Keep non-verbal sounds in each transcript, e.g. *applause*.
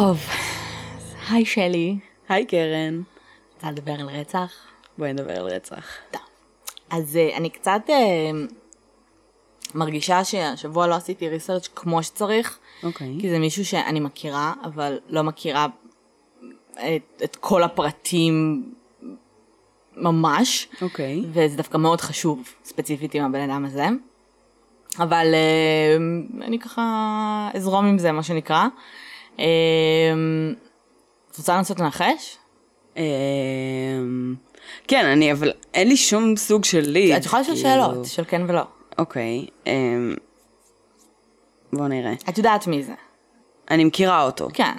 טוב, היי שלי. היי קרן. רוצה לדבר על רצח? בואי נדבר על רצח. טוב. אז uh, אני קצת uh, מרגישה שהשבוע לא עשיתי ריסרצ' כמו שצריך. אוקיי. כי זה מישהו שאני מכירה, אבל לא מכירה את, את כל הפרטים ממש. אוקיי. וזה דווקא מאוד חשוב, ספציפית עם הבן אדם הזה. אבל uh, אני ככה אזרום עם זה, מה שנקרא. Uh, את רוצה לנסות לנחש? אמ, כן, אני, אבל אין לי שום סוג של ליד. את יכולה לשאול כאילו. שאלות, של כן ולא. אוקיי. אמ, בוא נראה. את יודעת מי זה. אני מכירה אותו. כן.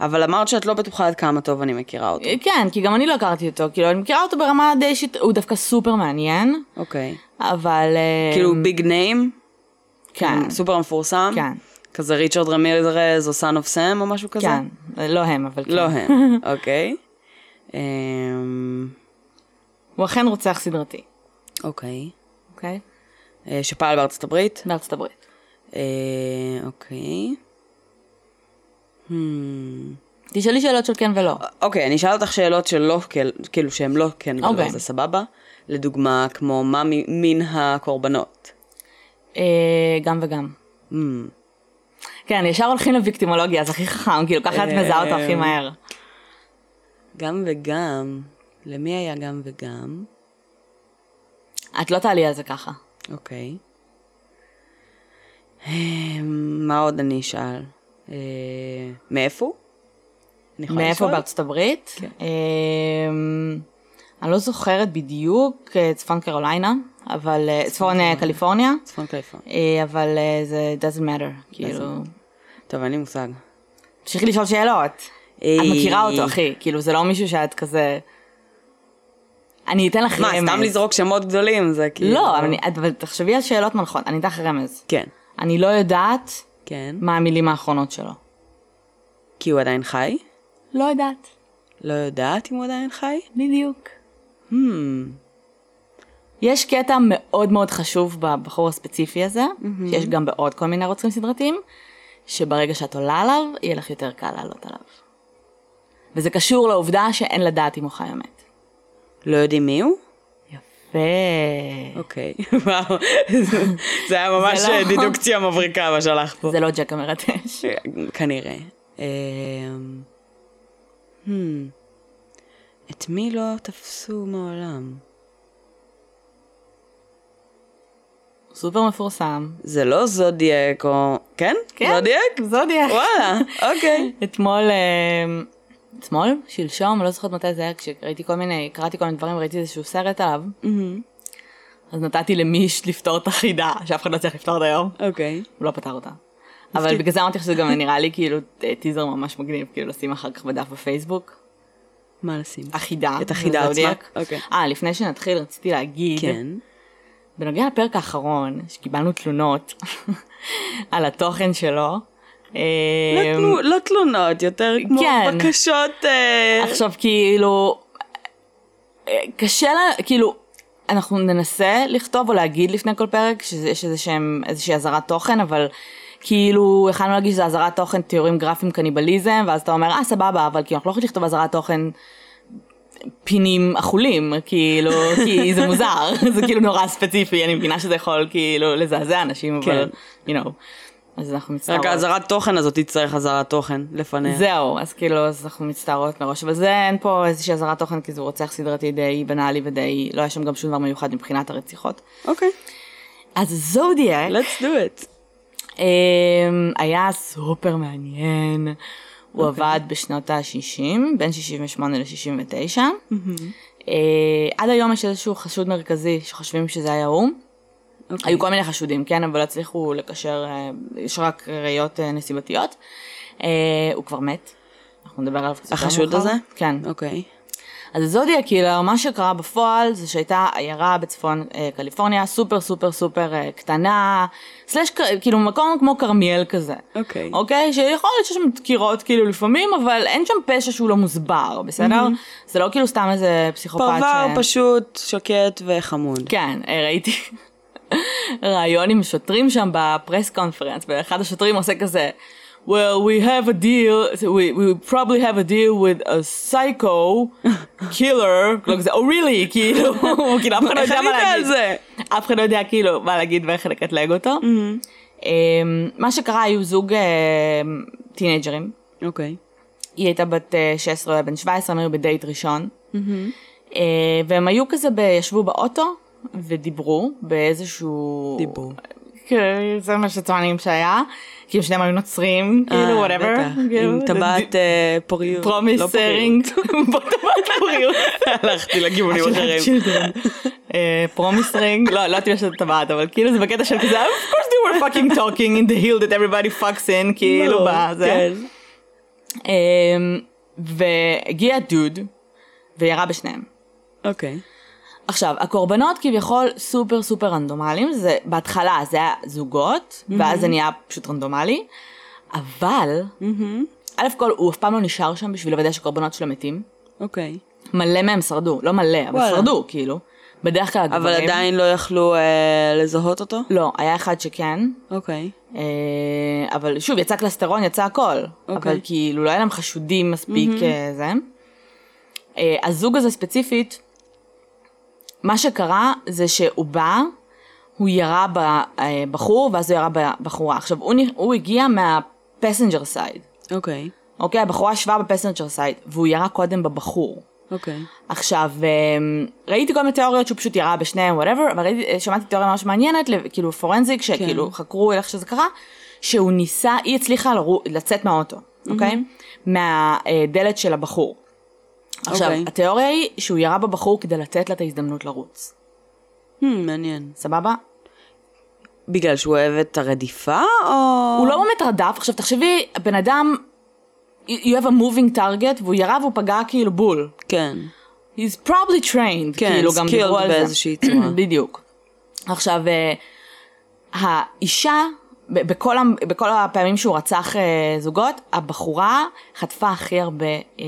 אבל אמרת שאת לא בטוחה עד כמה טוב אני מכירה אותו. כן, כי גם אני לא הכרתי אותו, כאילו, אני מכירה אותו ברמה די אישית, הוא דווקא סופר מעניין, אוקיי. אבל... כאילו ביג ניים? כן, סופר מפורסם? כן, כזה ריצ'רד רמירז או Son of Sam או משהו כזה? כן, לא הם, אבל כן. לא הם, אוקיי. אמ, הוא אכן רוצח סדרתי, אוקיי. אוקיי? אה, שפעל בארצות הברית? בארצות הברית. אה, אוקיי. Hmm. תשאלי שאלות של כן ולא. אוקיי, אני אשאל אותך שאלות שלא, כאילו- כאילו שהן לא כן ולא, אוקיי. זה סבבה? לדוגמה, כמו מה מין הקורבנות? אה, גם וגם. כן, ישר הולכים לוויקטימולוגיה, זה הכי חכם, כאילו, ככה את מזהה אותו הכי אה, מהר. גם וגם. למי היה גם וגם? את לא תעלי על זה ככה. אוקיי. אה, מה עוד אני אשאל? אה, מאיפה מאיפה? בארצות הברית? כן. אני לא זוכרת בדיוק, צפון קרוליינה, אבל אה, צפון אה, קליפורניה, צפון קליפורניה. אה, אבל זה doesn't matter, כאילו. טוב, אין לי מושג. תמשיכי לשאול שאלות. את מכירה אותו, אחי, כאילו זה לא מישהו שאת כזה... אני אתן לך מה, רמז. סתם לזרוק שמות גדולים זה כאילו... לא, אבל תחשבי על שאלות מנחות, אני אתן לך רמז. כן. אני לא יודעת כן. מה המילים האחרונות שלו. כי הוא עדיין חי? לא יודעת. לא יודעת אם הוא עדיין חי? בדיוק. Hmm. יש קטע מאוד מאוד חשוב בבחור הספציפי הזה, שיש גם בעוד כל מיני רוצחים סדרתיים, שברגע שאת עולה עליו, יהיה לך יותר קל לעלות עליו. וזה קשור לעובדה שאין לדעת אם הוא חי או מת. לא יודעים מי הוא? יפה. אוקיי. *laughs* וואו. זה היה ממש זה לא- דידוקציה מבריקה מה שהלך פה. זה לא ג'ק המרטש. כנראה. אמ, hmm. את מי לא תפסו מעולם? סופר מפורסם. זה לא זודיאק או... כן? זודיאק? זודיאק. וואלה, אוקיי. *laughs* אתמול, אה, אתמול? שלשום, לא זוכרת מתי זה היה, כשראיתי כל מיני, קראתי כל מיני דברים, ראיתי איזשהו סרט עליו, מהמם. אז נתתי למיש לפתור את החידה, שאף אחד לא צריך לפתור עד היום. אוקיי. הוא לא פתר אותה. אבל בגלל זה אמרתי שזה גם נראה לי כאילו אה, טיזר ממש מגניב, כאילו לשים אחר כך בדף בפייסבוק. מה לשים? החידה. את החידה עצמה? אוקיי. אה, לפני שנתחיל רציתי להגיד, כן. בנוגע לפרק האחרון, שקיבלנו תלונות *laughs* על התוכן שלו. לא תנו- לא תלונות, יותר כמו כן. בקשות... אה, עכשיו כאילו, אה, קשה לה, כאילו, אנחנו ננסה לכתוב או להגיד לפני כל פרק שיש איזושהי אזהרת תוכן, אבל כאילו, יכלנו להגיד שזה אזהרת תוכן תיאורים גרפיים קניבליזם, ואז אתה אומר, אה סבבה, אבל כאילו אנחנו לא יכולים לכתוב אזהרת תוכן פינים אכולים, כאילו, כי זה מוזר, *laughs* זה כאילו נורא ספציפי, אני מבינה שזה יכול כאילו לזעזע אנשים, אבל, you know, אז אנחנו מצטערות. רק האזהרת תוכן הזאת תצטרך אזהרת תוכן לפניה. זהו, אז כאילו, אז אנחנו מצטערות מראש, אבל זה אין פה איזושהי אזהרת תוכן, כי זה רוצח סדרתי די בנאלי ודי, לא היה שם גם שום דבר מיוחד מבחינת הרציחות. אוקיי, אז זודיאק let's do it. אמ, היה סופר מעניין, הוא עבד בשנות ה-60, בין 68 ל-69. עד היום יש איזשהו חשוד מרכזי שחושבים שזה היה הוא. אוקיי. היו כל מיני חשודים, כן, אבל לא הצליחו לקשר, אה, יש רק ראיות אה, נסיבתיות. אה, הוא כבר מת. אנחנו נדבר עליו קצת יותר החשוד מאוחר. הזה? כן. אוקיי. אז זודיה, כאילו, מה שקרה בפועל זה שהייתה עיירה בצפון אה, קליפורניה, סופר סופר סופר אה, קטנה, סלש כאילו מקום כמו כרמיאל כזה. אוקיי. אוקיי? שיכול להיות שיש שם דקירות כאילו לפעמים, אבל אין שם פשע שהוא לא מוסבר, בסדר? זה לא כאילו סתם איזה פסיכופת פרבר ש... פשוט, שקט וחמוד. כן, אה, ראיתי *laughs* ראיון עם שוטרים שם בפרס קונפרנס, ואחד השוטרים עושה כזה, well, we have a deal, so we, we probably have a deal with a psycho *laughs* killer, לא oh really, *laughs* כאילו, *laughs* כאילו, אף אחד לא יודע מה להגיד. אף אחד לא יודע כאילו מה להגיד ואיך לקטלג אותו. אמ, מה שקרה, היו זוג אמ, טינג'רים, אוקיי. היא הייתה בת אה, 16 או בן 17, הם היו בדייט ראשון. אה, והם היו כזה, ישבו באוטו ודיברו באיזשהו... דיברו. כן, זה מה שטוענים שהיה. הם שניהם היו נוצרים, כאילו, אה, whatever. עם טבעת אה, פוריות. promise לא פוריות. *laughs* ring. טבעת פוריות. הלכתי לכיוונים אחרים. promise ring, לא, לא יודעת אם יש את הטבעת, אבל כאילו זה בקטע של כזה, of course they were fucking talking in the hill that everybody fucks in, כאילו, ברור, בזה. כן. אמ, והגיע דוד וירה בשניהם. אוקיי. עכשיו, הקורבנות כביכול סופר סופר רנדומליים, זה בהתחלה זה היה זוגות, ואז זה נהיה פשוט רנדומלי, אבל, א' כל הוא אף פעם לא נשאר שם בשביל לוודא שקורבנות שלו מתים. אוקיי. מלא מהם שרדו, לא מלא, אבל וואלה. שרדו, כאילו. בדרך כלל הגברים... אבל עדיין לא יכלו אה, לזהות אותו? לא, היה אחד שכן, אוקיי. אה, אבל שוב, יצא קלסטרון, יצא הכל. אוקיי. אבל כאילו, לא היה להם חשודים מספיק אה, זה. אה, הזוג הזה ספציפית, מה שקרה זה שהוא בא, הוא ירה בבחור, ואז הוא ירה בבחורה. עכשיו, הוא, הוא הגיע מה passenger side. אוקיי. אוקיי, הבחורה ישבה ב passenger side, והוא ירה קודם בבחור. אוקיי. עכשיו, אמ, ראיתי כל מיני תיאוריות שהוא פשוט ירה בשניהם, whatever, אבל ראיתי, שמעתי תיאוריה ממש מעניינת, כאילו forensic, שכאילו חקרו איך שזה קרה, שהוא ניסה, היא הצליחה לרו, לצאת מהאוטו, אוקיי? מהדלת של הבחור. עכשיו, אוקיי. התיאוריה היא שהוא ירה בבחור כדי לתת לה את ההזדמנות לרוץ. Hmm, מעניין. סבבה? בגלל שהוא אוהב את הרדיפה, או... הוא לא באמת רדף, עכשיו תחשבי, בן אדם, you have a moving target, והוא ירה והוא פגע כאילו בול. כן. He's probably trained, כן, כאילו גם דיברו על זה. באיזושהי צורה. *clears throat* בדיוק. עכשיו, אה, האישה, בכל, בכל הפעמים שהוא רצח אה, זוגות, הבחורה חטפה הכי הרבה אה,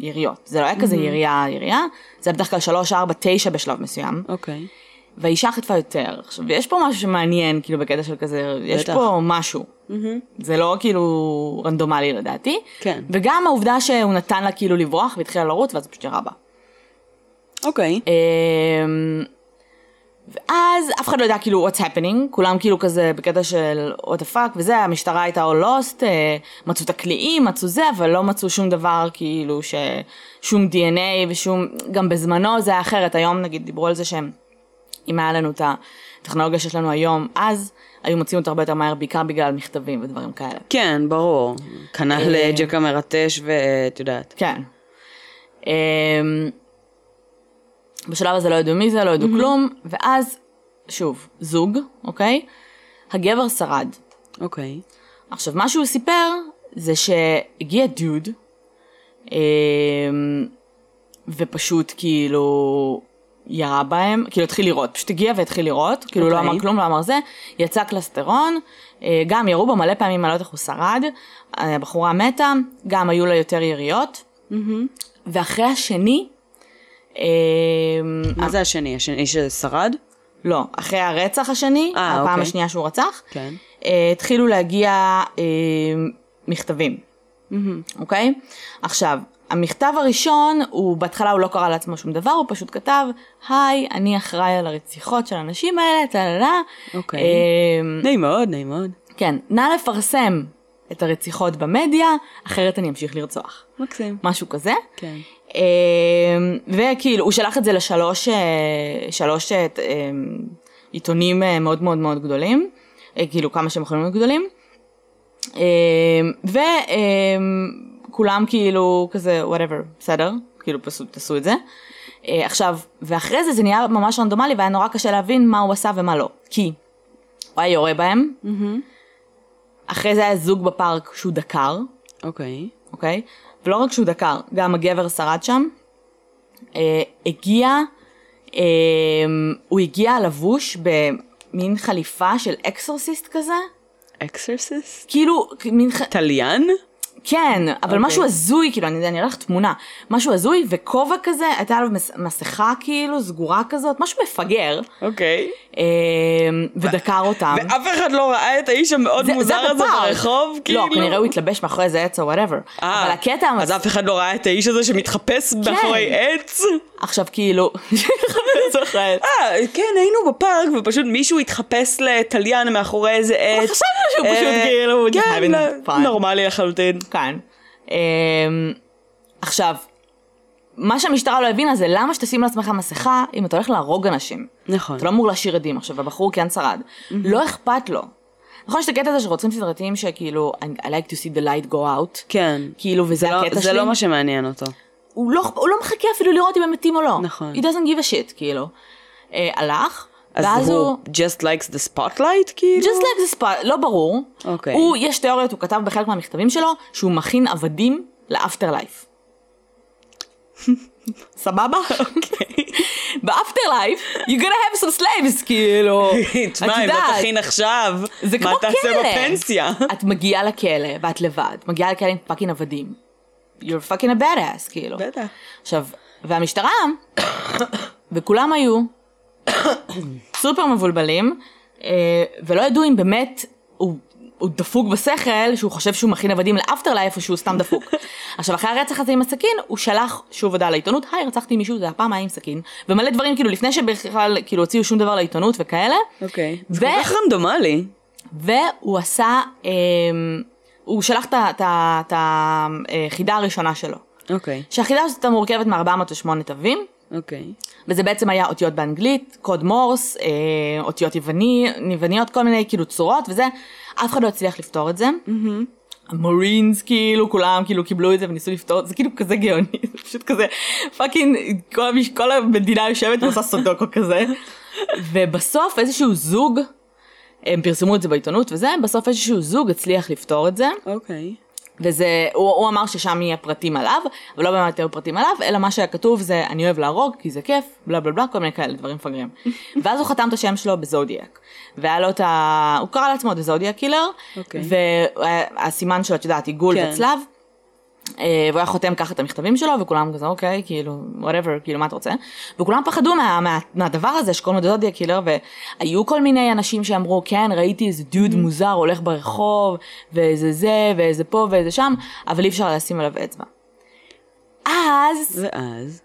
יריות. זה לא היה כזה ירייה ירייה, זה היה בדרך כלל 3, 4, 9 בשלב מסוים, אוקיי. והאישה חטפה יותר. עכשיו, יש פה משהו שמעניין, כאילו, בקטע של כזה, יש. פה משהו. זה לא כאילו רנדומלי לדעתי. כן. וגם העובדה שהוא נתן לה כאילו לברוח והתחילה לרוץ, ואז פשוט ירה בה. אוקיי. אמ, ואז אף אחד לא יודע כאילו what's happening, כולם כאילו כזה בקטע של what the fuck וזה, המשטרה הייתה all lost, אה, מצאו את הקליעים, מצאו זה, אבל לא מצאו שום דבר כאילו ששום DNA ושום, גם בזמנו זה היה אחרת, היום נגיד דיברו על זה שהם, אם היה לנו את הטכנולוגיה שיש לנו היום, אז היו מוצאים אותה הרבה יותר מהר, בעיקר בגלל מכתבים ודברים כאלה. כן, ברור. כנ"ל אה, ג'ק המרטש ואת יודעת. כן. בשלב הזה לא ידעו מי זה, לא ידעו כלום, ואז, שוב, זוג, אוקיי? הגבר שרד. אוקיי. עכשיו, מה שהוא סיפר זה שהגיע דוד, אמ, ופשוט כאילו ירה בהם, כאילו התחיל לירות, פשוט הגיע והתחיל לירות, כאילו לא אוקיי. אמר כלום, לא אמר זה, יצא קלסטרון, אה, גם ירו בו מלא פעמים, אני לא יודעת איך הוא שרד, אה, הבחורה מתה, גם היו לה יותר יריות, ואחרי השני, מה זה השני? השני ששרד? לא, אחרי הרצח השני, אה, הפעם אוקיי. השנייה שהוא רצח, כן. אה, התחילו להגיע אה, מכתבים, אוקיי? עכשיו, המכתב הראשון, הוא בהתחלה הוא לא קרא לעצמו שום דבר, הוא פשוט כתב, היי, אני אחראי על הרציחות של האנשים האלה, טה-לה-לה. אוקיי. אה, נעים מאוד, נעים מאוד. כן, נא לפרסם את הרציחות במדיה, אחרת אני אמשיך לרצוח. מקסים. משהו כזה. כן. אה, וכאילו, הוא שלח את זה לשלוש אה, שלוש, אה, אה, עיתונים אה, מאוד מאוד מאוד גדולים, כאילו כמה שהם יכולים להיות גדולים, אה, וכולם כאילו כזה, whatever, בסדר, כאילו פשוט תעשו את זה. עכשיו, ואחרי זה זה נהיה ממש רנדומלי והיה נורא קשה להבין מה הוא עשה ומה לא, כי הוא היה יורה בהם, אחרי זה היה זוג בפארק שהוא דקר, אוקיי. אוקיי? ולא רק שהוא דקר, גם הגבר שרד שם. אה, הגיע, אה, הוא הגיע לבוש במין חליפה של exorcist כזה, exorcist? כאילו, מין, ח... תליין? כן, אבל אוקיי. משהו הזוי, כאילו, אני, אני אראה לך תמונה, משהו הזוי, וכובע כזה, הייתה עליו מס, מסכה כאילו, סגורה כזאת, משהו מפגר, אוקיי. אה, ודקר אותם. ואף אחד לא ראה את האיש המאוד מוזר זה הזה. ברחוב? כאילו? לא, כנראה הוא התלבש מאחורי איזה עץ או whatever. אבל הקטע, אז אף אחד לא ראה את האיש הזה שמתחפש מאחורי עץ? עכשיו כאילו. אה, כן, היינו בפארק ופשוט מישהו התחפש לתליין מאחורי איזה עץ. חשבנו שהוא פשוט אה, כאילו, just כן, having לא- fun. נורמלי לחלוטין. כאן. אמ, עכשיו, מה שהמשטרה לא הבינה זה למה שתשים לעצמך מסכה אם אתה הולך להרוג אנשים. נכון. אתה לא אמור להשאיר עדים עכשיו, הבחור כן שרד. לא אכפת לו. נכון יש את הקטע הזה שרוצים סדרתיים שכאילו, I like to see the light go out. כן. כאילו, וזה לא- הקטע זה שלי. לא מה שמעניין אותו. הוא לא, הוא לא מחכה אפילו לראות אם הם מתים או לא. נכון. He doesn't give a shit, כאילו. אה, הלך, אז הוא הוא... just likes the spotlight, כאילו? just like the spot, לא ברור. אוקיי. הוא, יש תיאוריות, הוא כתב בחלק מהמכתבים שלו, שהוא מכין עבדים לאפטר לייף. *laughs* סבבה? אוקיי. באפטר לייף, you're gonna have some slaves, כאילו. *laughs* תשמע, אם לא תכין עכשיו, מה תעשה. בפנסיה? *laughs* את מגיעה לכלא, ואת לבד. מגיעה לכלא עם fucking עבדים. You're fucking a badass, כאילו. בטח. עכשיו, והמשטרה, *coughs* וכולם היו *coughs* סופר מבולבלים, אה, ולא ידעו אם באמת הוא, הוא דפוק בשכל, שהוא חושב שהוא מכין עבדים ל afterlife, שהוא סתם דפוק. *laughs* עכשיו, אחרי הרצח הזה עם הסכין, הוא שלח שוב הודעה לעיתונות, היי, רצחתי מישהו, זה הפעם היה עם סכין, ומלא דברים, כאילו, לפני שבכלל, כאילו, הוציאו שום דבר לעיתונות וכאלה, אוקיי. ו- זה כל כך רנדומלי. והוא עשה, אה, הוא שלח את החידה הראשונה שלו. אוקיי. שהחידה הזאת מורכבת מ-408 תווים, אוקיי. וזה בעצם היה אותיות באנגלית, קוד מורס, אה, אותיות יווני, יווניות, כל מיני כאילו צורות וזה, אף אחד לא הצליח לפתור את זה. המורינס כאילו, כולם כאילו קיבלו את זה וניסו לפתור את זה, כאילו כזה גאוני, זה *laughs* פשוט כזה fucking, כל, כל המדינה יושבת ועושה סודוקו כזה. ובסוף איזשהו זוג, הם פרסמו את זה בעיתונות וזה, בסוף איזשהו זוג הצליח לפתור את זה. אוקיי. וזה, הוא, הוא אמר ששם יהיה פרטים עליו, אבל לא באמת היו פרטים עליו, אלא מה שהיה כתוב זה אני אוהב להרוג כי זה כיף, בלה בלה בלה, כל מיני כאלה דברים מפגרים. *laughs* ואז הוא חתם את השם שלו בזודיאק. והיה לו את ה... הוא קרא לעצמו The Zodiac Killer, אוקיי. והסימן שלו, את יודעת, עיגול כן. וצלב. אה, והוא היה חותם ככה את המכתבים שלו, וכולם כזה, אוקיי, כאילו, whatever, כאילו, מה אתה רוצה? וכולם פחדו מה, מה, מהדבר הזה שקוראים לו דודיה קילר, והיו כל מיני אנשים שאמרו, כן, ראיתי איזה דוד מוזר הולך ברחוב, ואיזה זה, ואיזה פה, ואיזה שם, אבל אי אפשר לשים עליו אצבע. אז ואז?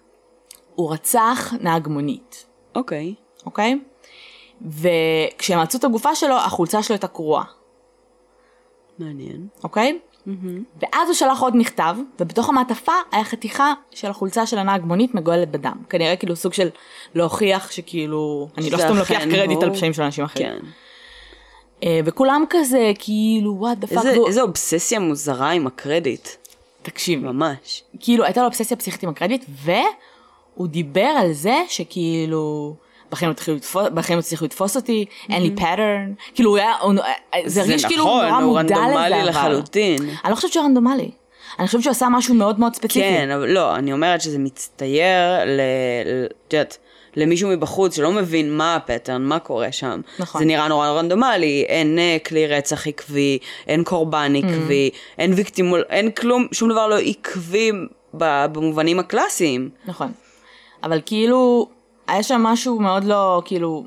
הוא רצח נהג מונית, אוקיי. אוקיי? וכשהם מצאו את הגופה שלו, החולצה שלו הייתה קרועה. מעניין. אוקיי? ואז הוא שלח עוד מכתב, ובתוך המעטפה היה חתיכה של החולצה של הנהג מונית מגואלת בדם. כנראה כאילו סוג של להוכיח שכאילו, אני לא סתם לוקח קרדיט. על פשעים של אנשים אחרים. כן. אה, וכולם כזה, כאילו, what the fuck, איזה אובססיה מוזרה עם הקרדיט. תקשיב, ממש. כאילו הייתה לו אובססיה פסיכית עם הקרדיט, והוא דיבר על זה שכאילו, בחיים לא התחילו לתפוס, בחיים לא הצליחו לתפוס אותי, אין לי pattern, כאילו הוא היה, הוא- זה הרגיש כאילו הוא נכון, נורא הוא מודע לזה, רנדומלי אבל- לחלוטין. אני לא חושבת שהוא רנדומלי, אני חושבת שהוא עשה משהו מאוד מאוד ספציפי. כן, אבל לא, אני אומרת שזה מצטייר ל... את יודעת, למישהו מבחוץ שלא מבין מה הפטרן, מה קורה שם. נכון. זה נראה נורא רנדומלי, אין אה, כלי רצח עקבי, אין קורבן עקבי, אין ויקטימול, אין כלום, שום דבר לא עקבי ב- במובנים הקלאסיים. נכון. אבל כאילו, היה שם משהו מאוד לא, כאילו,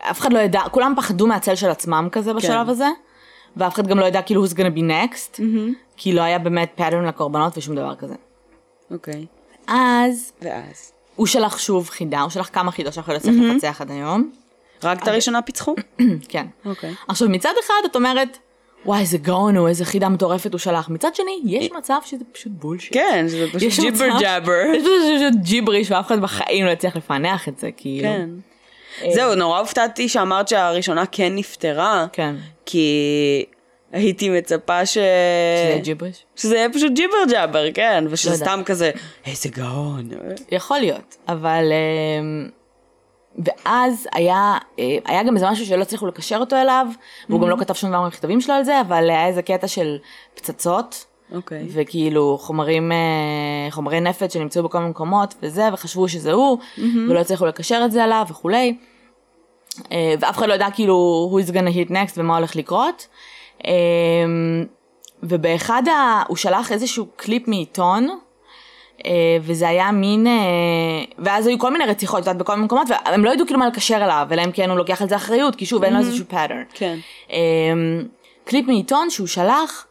אף אחד לא ידע, כולם פחדו מהצל של עצמם כזה בשלב כן. הזה, ואף אחד גם לא ידע כאילו who's gonna be next, כי לא היה באמת pattern לקורבנות ושום דבר כזה. אוקיי. אז ואז? הוא שלח שוב חידה, הוא שלח כמה חידות שאנחנו לא נצליח לפצח עד היום. רק את הראשונה פיצחו? *clears throat* כן. אוקיי. עכשיו מצד אחד את אומרת, וואי איזה גאון הוא, איזה חידה מטורפת הוא שלח. מצד שני, יש מצב שזה פשוט בולשיט. כן, שזה פשוט *laughs* ג'יבר ג'אבר. יש פשוט ג'יבריש ואף אחד בחיים לא יצליח לפענח את זה, כאילו. כן. זהו, נורא הופתעתי שאמרת שהראשונה כן נפתרה. כן. כי הייתי מצפה ש... שזה ג'יבריש? שזה יהיה פשוט ג'יבר ג'אבר, כן, ושזה לא. סתם כזה, איזה גאון. יכול להיות, אבל... ואז היה, אה, היה גם איזה משהו שלא הצליחו לקשר אותו אליו, והוא גם לא כתב שום דבר במכתבים שלו על זה, אבל היה איזה קטע של פצצות, אוקיי. וכאילו חומרים, אה, חומרי נפץ שנמצאו בכל מיני מקומות וזה, וחשבו שזה הוא, ולא הצליחו לקשר את זה עליו וכולי. אה, ואף אחד לא ידע כאילו who is gonna hit next ומה הולך לקרות. ובאחד ה... הוא שלח איזשהו קליפ מעיתון, וזה היה מין, אה, ואז היו כל מיני רציחות, את יודעת, בכל מיני מקומות, והם לא ידעו כאילו מה לקשר אליו, אלא אם כן הוא לוקח על זה אחריות, כי שוב, אין לו איזשהו pattern. כן. אה, קליפ מעיתון שהוא שלח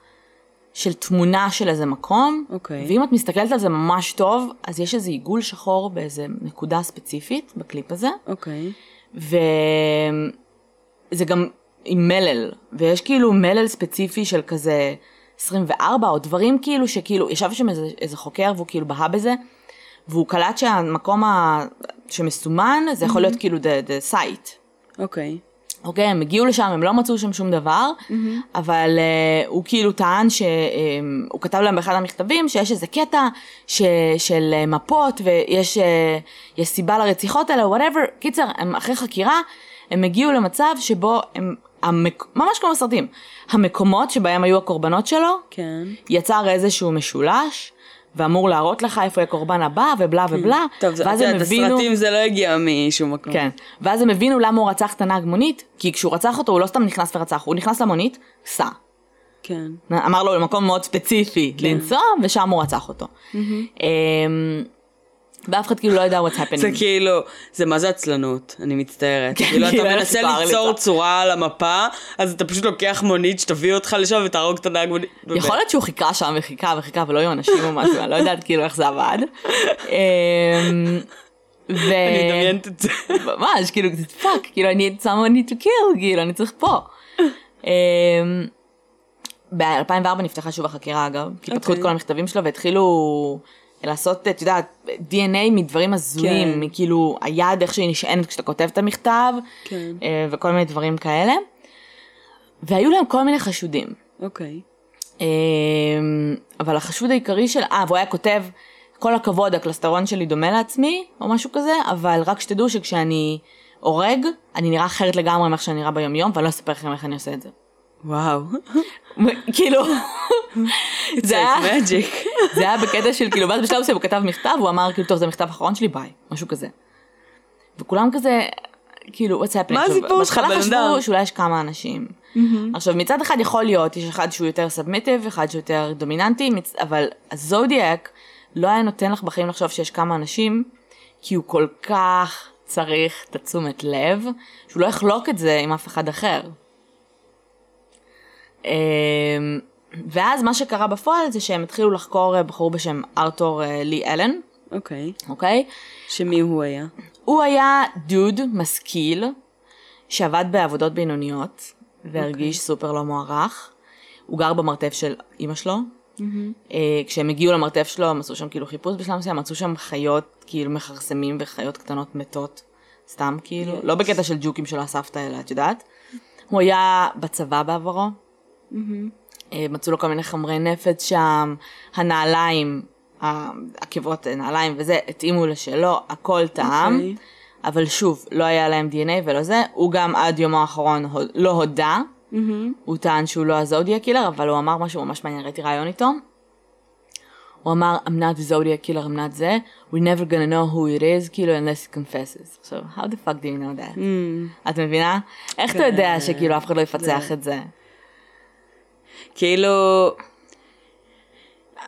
של תמונה של איזה מקום, אוקיי. ואם את מסתכלת על זה ממש טוב, אז יש איזה עיגול שחור באיזה נקודה ספציפית בקליפ הזה, אוקיי. וזה גם עם מלל, ויש כאילו מלל ספציפי של כזה 24 או דברים כאילו שכאילו, ישב שם איזה, איזה חוקר והוא כאילו בהה בזה, והוא קלט שהמקום ה... שמסומן זה יכול להיות כאילו the, the site. אוקיי. אוקיי, הם הגיעו לשם, הם לא מצאו שם שום דבר, אבל uh, הוא כאילו טען שהוא כתב להם באחד המכתבים שיש איזה קטע ש, של אה, מפות ויש אה, יש סיבה לרציחות האלה, whatever. קיצר, הם אחרי חקירה, הם הגיעו למצב שבו הם, המק... ממש כמו בסרטים, המקומות שבהם היו הקורבנות שלו, כן. יצר איזשהו משולש. ואמור להראות לך איפה יהיה הקורבן הבא ובלה ובלה, טוב, זה- ואז הם, את יודעת, הבינו, הסרטים זה לא הגיע משום מקום. כן, ואז הם הבינו למה הוא רצח את הנהג מונית, כי כשהוא רצח אותו הוא לא סתם נכנס ורצח, הוא נכנס למונית, סע. כן. אמר לו למקום מאוד ספציפי לנסוע, ושם הוא רצח אותו. אמ, ואף אחד כאילו לא יודע what's happening. זה כאילו, זה מה זה עצלנות, אני מצטערת. כן, כאילו, כאילו, אתה אין מנסה ליצור. צורה על המפה, אז אתה פשוט לוקח מונית שתביא אותך לשם ותהרוג את הנהג מונית. יכול להיות שהוא חיכה שם וחיכה וחיכה ולא היו אנשים או משהו, אני לא יודעת כאילו איך זה עבד. אמ, ו... אני מדמיינת את זה. *laughs* ממש, כאילו, זה fuck, כאילו, I need someone to kill, כאילו, אני צריך פה. ב-2004 נפתחה שוב החקירה, אגב, כי פתחו את אוקיי. כל המכתבים שלו והתחילו לעשות, את יודעת, DNA מדברים הזויים, כן. מכאילו, היד, איך שהיא נשענת כשאתה כותב את המכתב, כן. אה, וכל מיני דברים כאלה. והיו להם כל מיני חשודים. אוקיי. אמ, אבל החשוד העיקרי של, אה, והוא היה כותב, כל הכבוד, הקלסטרון שלי דומה לעצמי, או משהו כזה, אבל רק שתדעו שכשאני הורג, אני נראה אחרת לגמרי מאיך שאני נראה ביום יום, ואני לא אספר לכם איך אני עושה את זה. וואו. כאילו, זה היה, It's magic. *laughs* זה היה בקטע של כאילו, ואז בשלב מסוים הוא כתב מכתב, הוא אמר כאילו, טוב, זה המכתב האחרון שלי, ביי, משהו כזה. וכולם כזה, כאילו, what's happening? מה הסיפור שלך, בהתחלה בן חשבו אדם? שאולי יש כמה אנשים. עכשיו, מצד אחד יכול להיות, יש אחד שהוא יותר סאבמיטיב, אחד שהוא יותר דומיננטי, אבל הזודיאק לא היה נותן לך בחיים לחשוב שיש כמה אנשים, כי הוא כל כך צריך את התשומת לב, שהוא לא יחלוק את זה עם אף אחד אחר. אמ, ואז מה שקרה בפועל זה שהם התחילו לחקור אה, בחור בשם ארתור אה, לי אלן, אוקיי. אוקיי? שמי הוא היה? הוא היה דוד משכיל שעבד בעבודות בינוניות והרגיש סופר לא מוערך. הוא גר במרתף של אימא שלו. אה, כשהם הגיעו למרתף שלו הם עשו שם כאילו חיפוש בשלב מסוים, מצאו שם חיות כאילו מכרסמים וחיות קטנות מתות. סתם כאילו, לא בקטע של ג'וקים של הסבתא אלא את יודעת. הוא היה בצבא בעברו. אה, מצאו לו כל מיני חומרי נפץ שם, הנעליים, העקבות נעליים וזה, התאימו לשלו, הכל טעם. אוקיי. אבל שוב, לא היה להם DNA ולא זה, הוא גם עד יומו האחרון לא הודה, הוא טען שהוא לא הזודיה קילר, אבל הוא אמר משהו ממש מעניין, ראיתי ראיון איתו. הוא אמר, I'm not the zodiac killer, I'm not זה, we're never gonna know who it is, כאילו, unless he confesses. עכשיו, how the fuck do you know that? את מבינה? איך אתה יודע שכאילו אף אחד לא יפצח את זה? כאילו...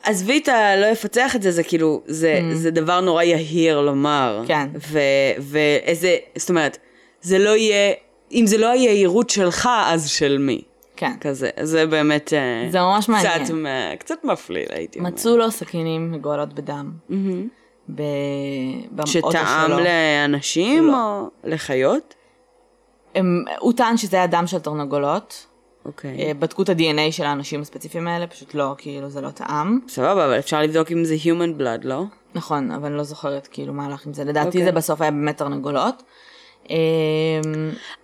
עזבי את הלא יפצח את זה, זה כאילו, זה, זה דבר נורא יהיר לומר. כן. ו, ואיזה, זאת אומרת, זה לא יהיה, אם זה לא היהירות שלך, אז של מי? כן. כזה, זה באמת... אה, זה ממש מעניין. קצת, קצת מפליל, הייתי אומרת. מצאו לו סכינים מגואלות בדם. ב- באוטו שטעם שלו. לאנשים לא. או לחיות? הם, הוא טען שזה היה דם של תרנגולות. אוקיי. אה, בדקו את ה-DNA של האנשים הספציפיים האלה, פשוט לא, כאילו זה לא טעם. סבבה, אבל אפשר לבדוק אם זה human blood, לא? נכון, אבל אני לא זוכרת כאילו מה הלך עם זה. לדעתי אוקיי. זה בסוף היה באמת תרנגולות. אה,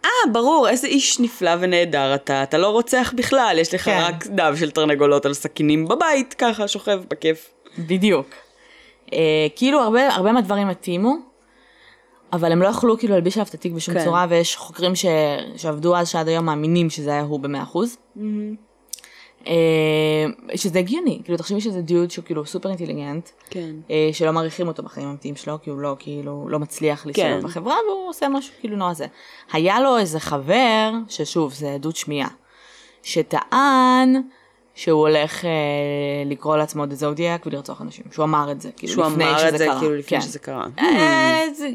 אה, ברור, איזה איש נפלא ונהדר אתה. אתה לא רוצח בכלל, יש לך כן. רק דם של תרנגולות על סכינים בבית, ככה, שוכב בכיף. בדיוק. אה, כאילו הרבה, הרבה מהדברים התאימו, אבל הם לא יכלו כאילו להלביש עליו את התיק בשום כן. צורה, ויש חוקרים ש... שעבדו אז שעד היום מאמינים שזה היה הוא במאה אחוז. אה, שזה הגיוני, כאילו תחשבי שזה דיוד שהוא כאילו סופר אינטליגנט, כן. אה, שלא מעריכים אותו בחיים האמיתיים שלו, כי הוא לא כאילו לא מצליח להסתובב כן. בחברה, והוא עושה משהו כאילו נורא זה. היה לו איזה חבר, ששוב, זה עדות שמיעה, שטען שהוא הולך אה, לקרוא לעצמו דה זודיאק ולרצוח אנשים, שהוא אמר את זה, כאילו שהוא לפני אמר שזה את זה קרה. כאילו לפני כן. שזה קרה. אה, זה-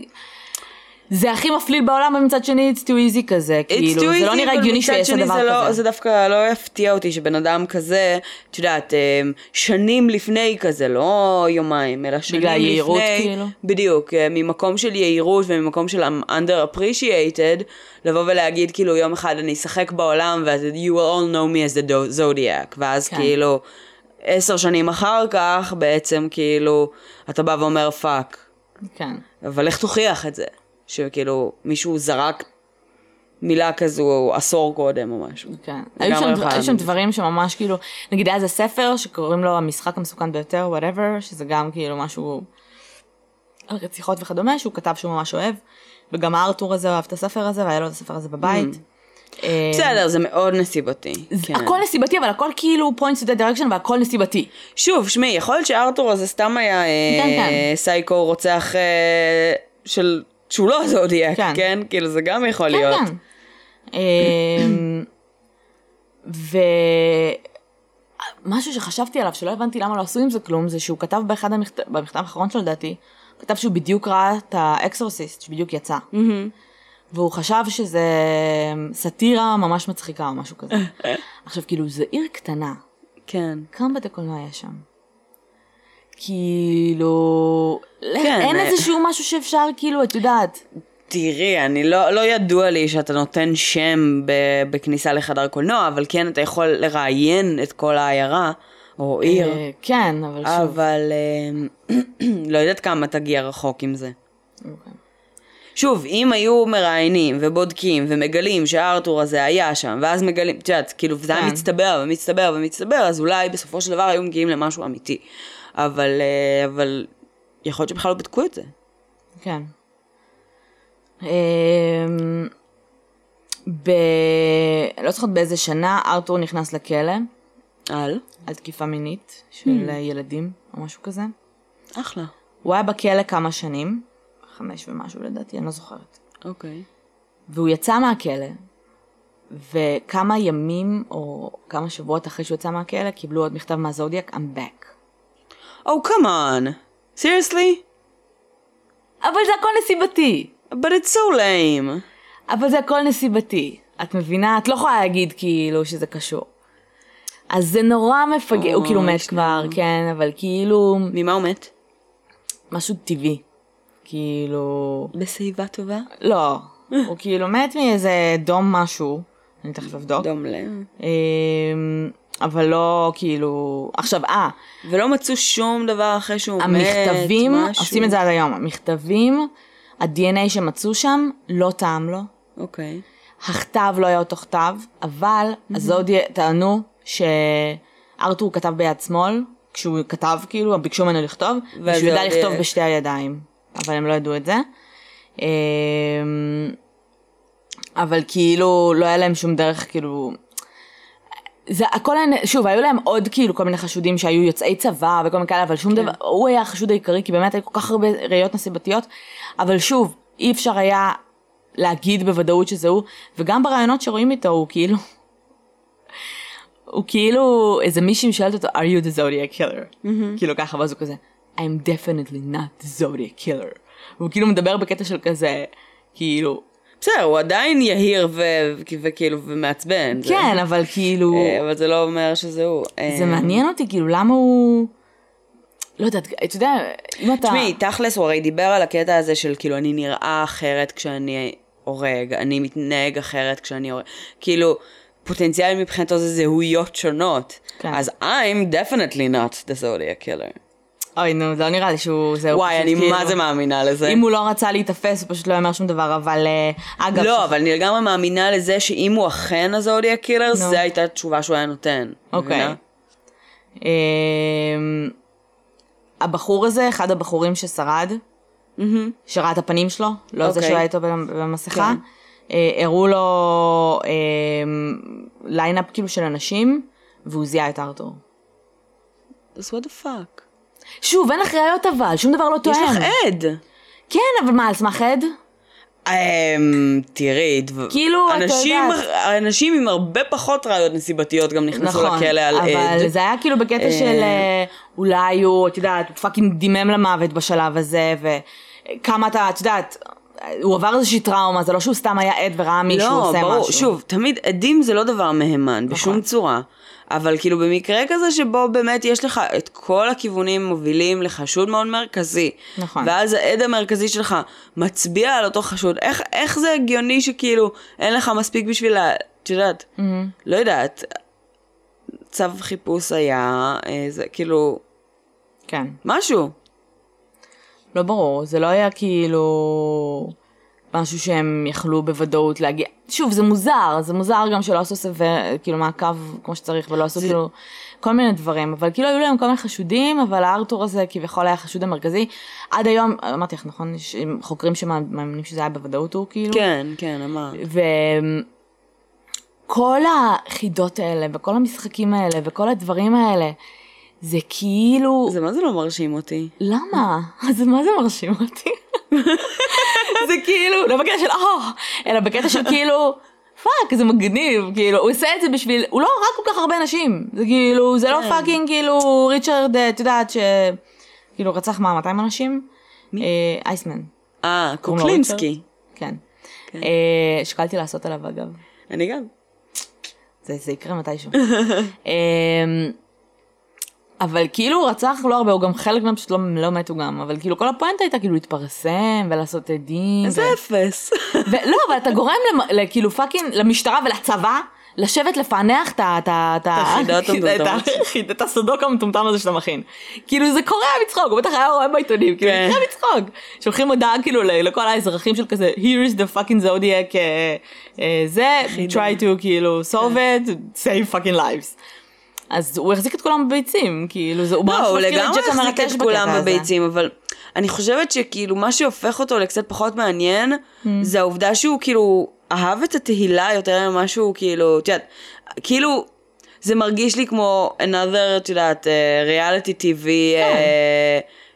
זה הכי מפליל בעולם, אבל מצד שני it's too easy כזה, It's כאילו, too זה לא נראה הגיוני שיש שני דבר זה לא- כזה. זה דווקא לא יפתיע אותי שבן אדם כזה, את יודעת, אה, שנים לפני כזה, לא יומיים, אלא שנים לפני. בגלל יהירות, כאילו? בדיוק, אה, ממקום של יהירות וממקום של under appreciated, לבוא ולהגיד כאילו יום אחד אני אשחק בעולם ואז you will all know me as the zodiac, ואז כן. כאילו עשר שנים אחר כך בעצם כאילו אתה בא ואומר פאק. כן. אבל איך תוכיח את זה? שכאילו מישהו זרק מילה כזו עשור קודם או משהו. כן. היו שם, היו שם. דברים שממש כאילו, נגיד היה איזה ספר שקוראים לו המשחק המסוכן ביותר, whatever, שזה גם כאילו משהו על רציחות וכדומה, שהוא כתב שהוא ממש אוהב, וגם הארתור הזה אוהב את הספר הזה, והיה לו את הספר הזה בבית. אה, בסדר, זה מאוד נסיבתי. כן. הכל נסיבתי, אבל הכל כאילו points to that direction והכל נסיבתי. שוב, שמי, יכול להיות שארתור הזה סתם היה אה, כן, כן. סייקו רוצח אה, של... שהוא לא זודיאק, כן. כן? כאילו זה גם יכול כן, להיות. כן. אמ, ומשהו שחשבתי עליו, שלא הבנתי למה לא עשו עם זה כלום, זה שהוא כתב באחד המכתב, במכתב האחרון שלו לדעתי, הוא כתב שהוא בדיוק ראה את ה Exorcist, שבדיוק יצא. והוא חשב שזה סאטירה ממש מצחיקה או משהו כזה. *laughs* עכשיו, כאילו, זו עיר קטנה. כן. כמה בתי קולנוע יש שם? כאילו... כן, אין אה. איזשהו משהו שאפשר, כאילו, את יודעת. תראי, אני לא, לא ידוע לי שאתה נותן שם ב, בכניסה לחדר קולנוע, אבל כן, אתה יכול לראיין את כל העיירה, או עיר, אה, כן, אבל שוב. אבל אה, *clears throat* לא יודעת כמה תגיע רחוק עם זה. אוקיי. שוב, אם היו מראיינים ובודקים ומגלים שהארתור הזה היה שם, ואז מגלים, את יודעת, כאילו, וזה היה כן. מצטבר ומצטבר ומצטבר, אז אולי בסופו של דבר היו מגיעים למשהו אמיתי. אבל, אה, אבל יכול להיות שבכלל לא בדקו את זה. כן. אמ, ב... לא זוכרת באיזה שנה ארתור נכנס לכלא על? על תקיפה מינית של ילדים או משהו כזה. אחלה. הוא היה בכלא כמה שנים, חמש ומשהו לדעתי, אני לא זוכרת. אוקיי. והוא יצא מהכלא, וכמה ימים או כמה שבועות אחרי שהוא יצא מהכלא קיבלו עוד מכתב מהזודיאק, I'm back. Oh, come on. Seriously? אבל זה הכל נסיבתי. But it's so lame. אבל זה הכל נסיבתי. את מבינה? את לא יכולה להגיד כאילו שזה קשור. אז זה נורא מפגר, הוא כאילו מת כבר, כן, אבל כאילו ממה הוא מת? משהו טבעי. כאילו... בשיבה טובה? לא, הוא כאילו מת מאיזה דום משהו, אני תכף אבדוק. דום לב. אבל לא כאילו... עכשיו, אה, ולא מצאו שום דבר אחרי שהוא מת, המכתבים, משהו. עושים את זה עד היום, המכתבים, ה-DNA שמצאו שם, לא טעם לו. אוקיי. הכתב לא היה אותו כתב, אבל הזודיה טענו שארתור כתב ביד שמאל, כשהוא כתב כאילו, ביקשו ממנו לכתוב, ושהוא ידע לכתוב אה, בשתי הידיים, אבל הם לא ידעו את זה. אמ, אבל כאילו, לא היה להם שום דרך כאילו... זה הכל היה, שוב, היו להם עוד כאילו כל מיני חשודים שהיו יוצאי צבא וכל מיני כאלה, אבל שום דבר, הוא היה החשוד העיקרי, כי באמת היו כל כך הרבה ראיות נסיבתיות, אבל שוב, אי אפשר היה להגיד בוודאות שזה הוא, וגם ברעיונות שרואים איתו הוא כאילו, הוא כאילו, איזה מישהי שואלת אותו, are you the zodiac killer? כאילו ככה, ואז הוא כזה, I'm definitely not the zodiac killer. והוא כאילו מדבר בקטע של כזה, כאילו, בסדר, הוא עדיין יהיר וכאילו ומעצבן. זה- כן, אבל כאילו, אה, אבל זה לא אומר שזה הוא. אה, זה מעניין אותי, כאילו, למה הוא... לא יודעת, אתה יודע, אם אתה... תשמעי, תכלס הוא הרי דיבר על הקטע הזה של כאילו אני נראה אחרת כשאני הורג, אני מתנהג אחרת כשאני הורג. כאילו, פוטנציאל מבחינתו זה זהויות שונות. כן. אז I'm definitely not the zodiac killer. אוי, נו, לא נראה לי שהוא... זהו, וואי, אני כאילו- מה זה מאמינה לזה. אם הוא לא רצה להיתפס, הוא פשוט לא אמר שום דבר, אבל אה, אגב... לא, אבל אני לגמרי מאמינה לזה שאם הוא אכן הזודיאק killer, נו. זו הייתה התשובה שהוא היה נותן. אוקיי. אמ, הבחור הזה, אחד הבחורים ששרד, שראה את הפנים שלו, לא זה אוקיי. שהוא היה איתו במ- במסכה, כן. אה, הראו לו lineup כאילו של אנשים, והוא זיהה את ארתור. אז what the fuck? שוב, אין לך ראיות אבל, שום דבר לא יש תואם. לך עד. כן, אבל מה, על סמך עד? אמ, תראי, כאילו, אתה אנשים, יודעת. אנשים עם הרבה פחות ראיות נסיבתיות גם נכנסו נכון, לכלא על אבל עד. זה היה כאילו בקטע אה, של אה, אולי הוא, את יודעת, הוא fucking דימם למוות בשלב הזה, וכמה אתה, את יודעת, הוא עבר איזושהי טראומה, זה לא שהוא סתם היה עד וראה מישהו לא, עושה ברור, משהו. שוב, תמיד עדים זה לא דבר מהימן, בשום נכון. צורה. אבל כאילו במקרה כזה שבו באמת יש לך את כל הכיוונים מובילים לחשוד מאוד מרכזי. נכון. ואז העד המרכזי שלך מצביע על אותו חשוד. איך, איך זה הגיוני שכאילו אין לך מספיק בשביל ה... את יודעת, לא יודעת, צו חיפוש היה, זה כאילו, כן. משהו. לא ברור, זה לא היה כאילו משהו שהם יכלו בוודאות להגיע. שוב, זה מוזר, זה מוזר גם שלא עשו סבר, כאילו מעקב כמו שצריך ולא עשו כאילו כל מיני דברים, אבל כאילו היו להם כל מיני חשודים, אבל הארתור הזה כביכול היה החשוד המרכזי. עד היום, אמרתי לך, נכון? יש חוקרים שמאמינים שזה היה בוודאות הוא כאילו. כן, כן, אמר. וכל החידות האלה, וכל המשחקים האלה, וכל הדברים האלה, זה כאילו... זה מה זה לא מרשים אותי? למה? *laughs* אז מה זה מרשים אותי? *laughs* זה כאילו, לא בקטע של אה, אלא בקטע של כאילו, fuck, זה מגניב, כאילו, הוא עושה את זה בשביל, הוא לא הרג כל כך הרבה אנשים, זה כאילו, זה לא כן. fucking כאילו ריצ'רד, את יודעת, ש... כאילו רצח מה, 200 אנשים? מי? אה, Iceman, אה, לא קוקלינסקי. כן. אה, שקלתי לעשות עליו אגב, אני גם. זה, זה יקרה מתישהו. *laughs* אבל כאילו הוא רצח לא הרבה, הוא גם חלק מהם פשוט לא, לא מתו גם, אבל כאילו כל הפואנטה הייתה כאילו להתפרסם ולעשות עדים. איזה ו- אפס. ולא, אבל אתה גורם למ- כאילו fucking למשטרה ולצבא לשבת לפענח את ה... את החידות *laughs* המטומטמות. את הסודוקו המטומטם הזה שאתה מכין. כאילו זה קורע מצחוק, הוא בטח היה רואה בעיתונים, כאילו כן. זה קורע מצחוק. שולחים הודעה כאילו לכל האזרחים של כזה, here is the fucking zodiac, אה, אה, זה, try to כאילו solve it, save fucking lives. אז הוא החזיק את כולם בביצים, כאילו, זה, הוא ממש לא, הוא לגמרי החזיק את כולם בקטע הזה. בביצים, אבל אני חושבת שכאילו מה שהופך אותו לקצת פחות מעניין, Mm. זה העובדה שהוא כאילו אהב את התהילה יותר ממה שהוא כאילו, את יודעת, כאילו, זה מרגיש לי כמו another, את יודעת, ריאליטי טיווי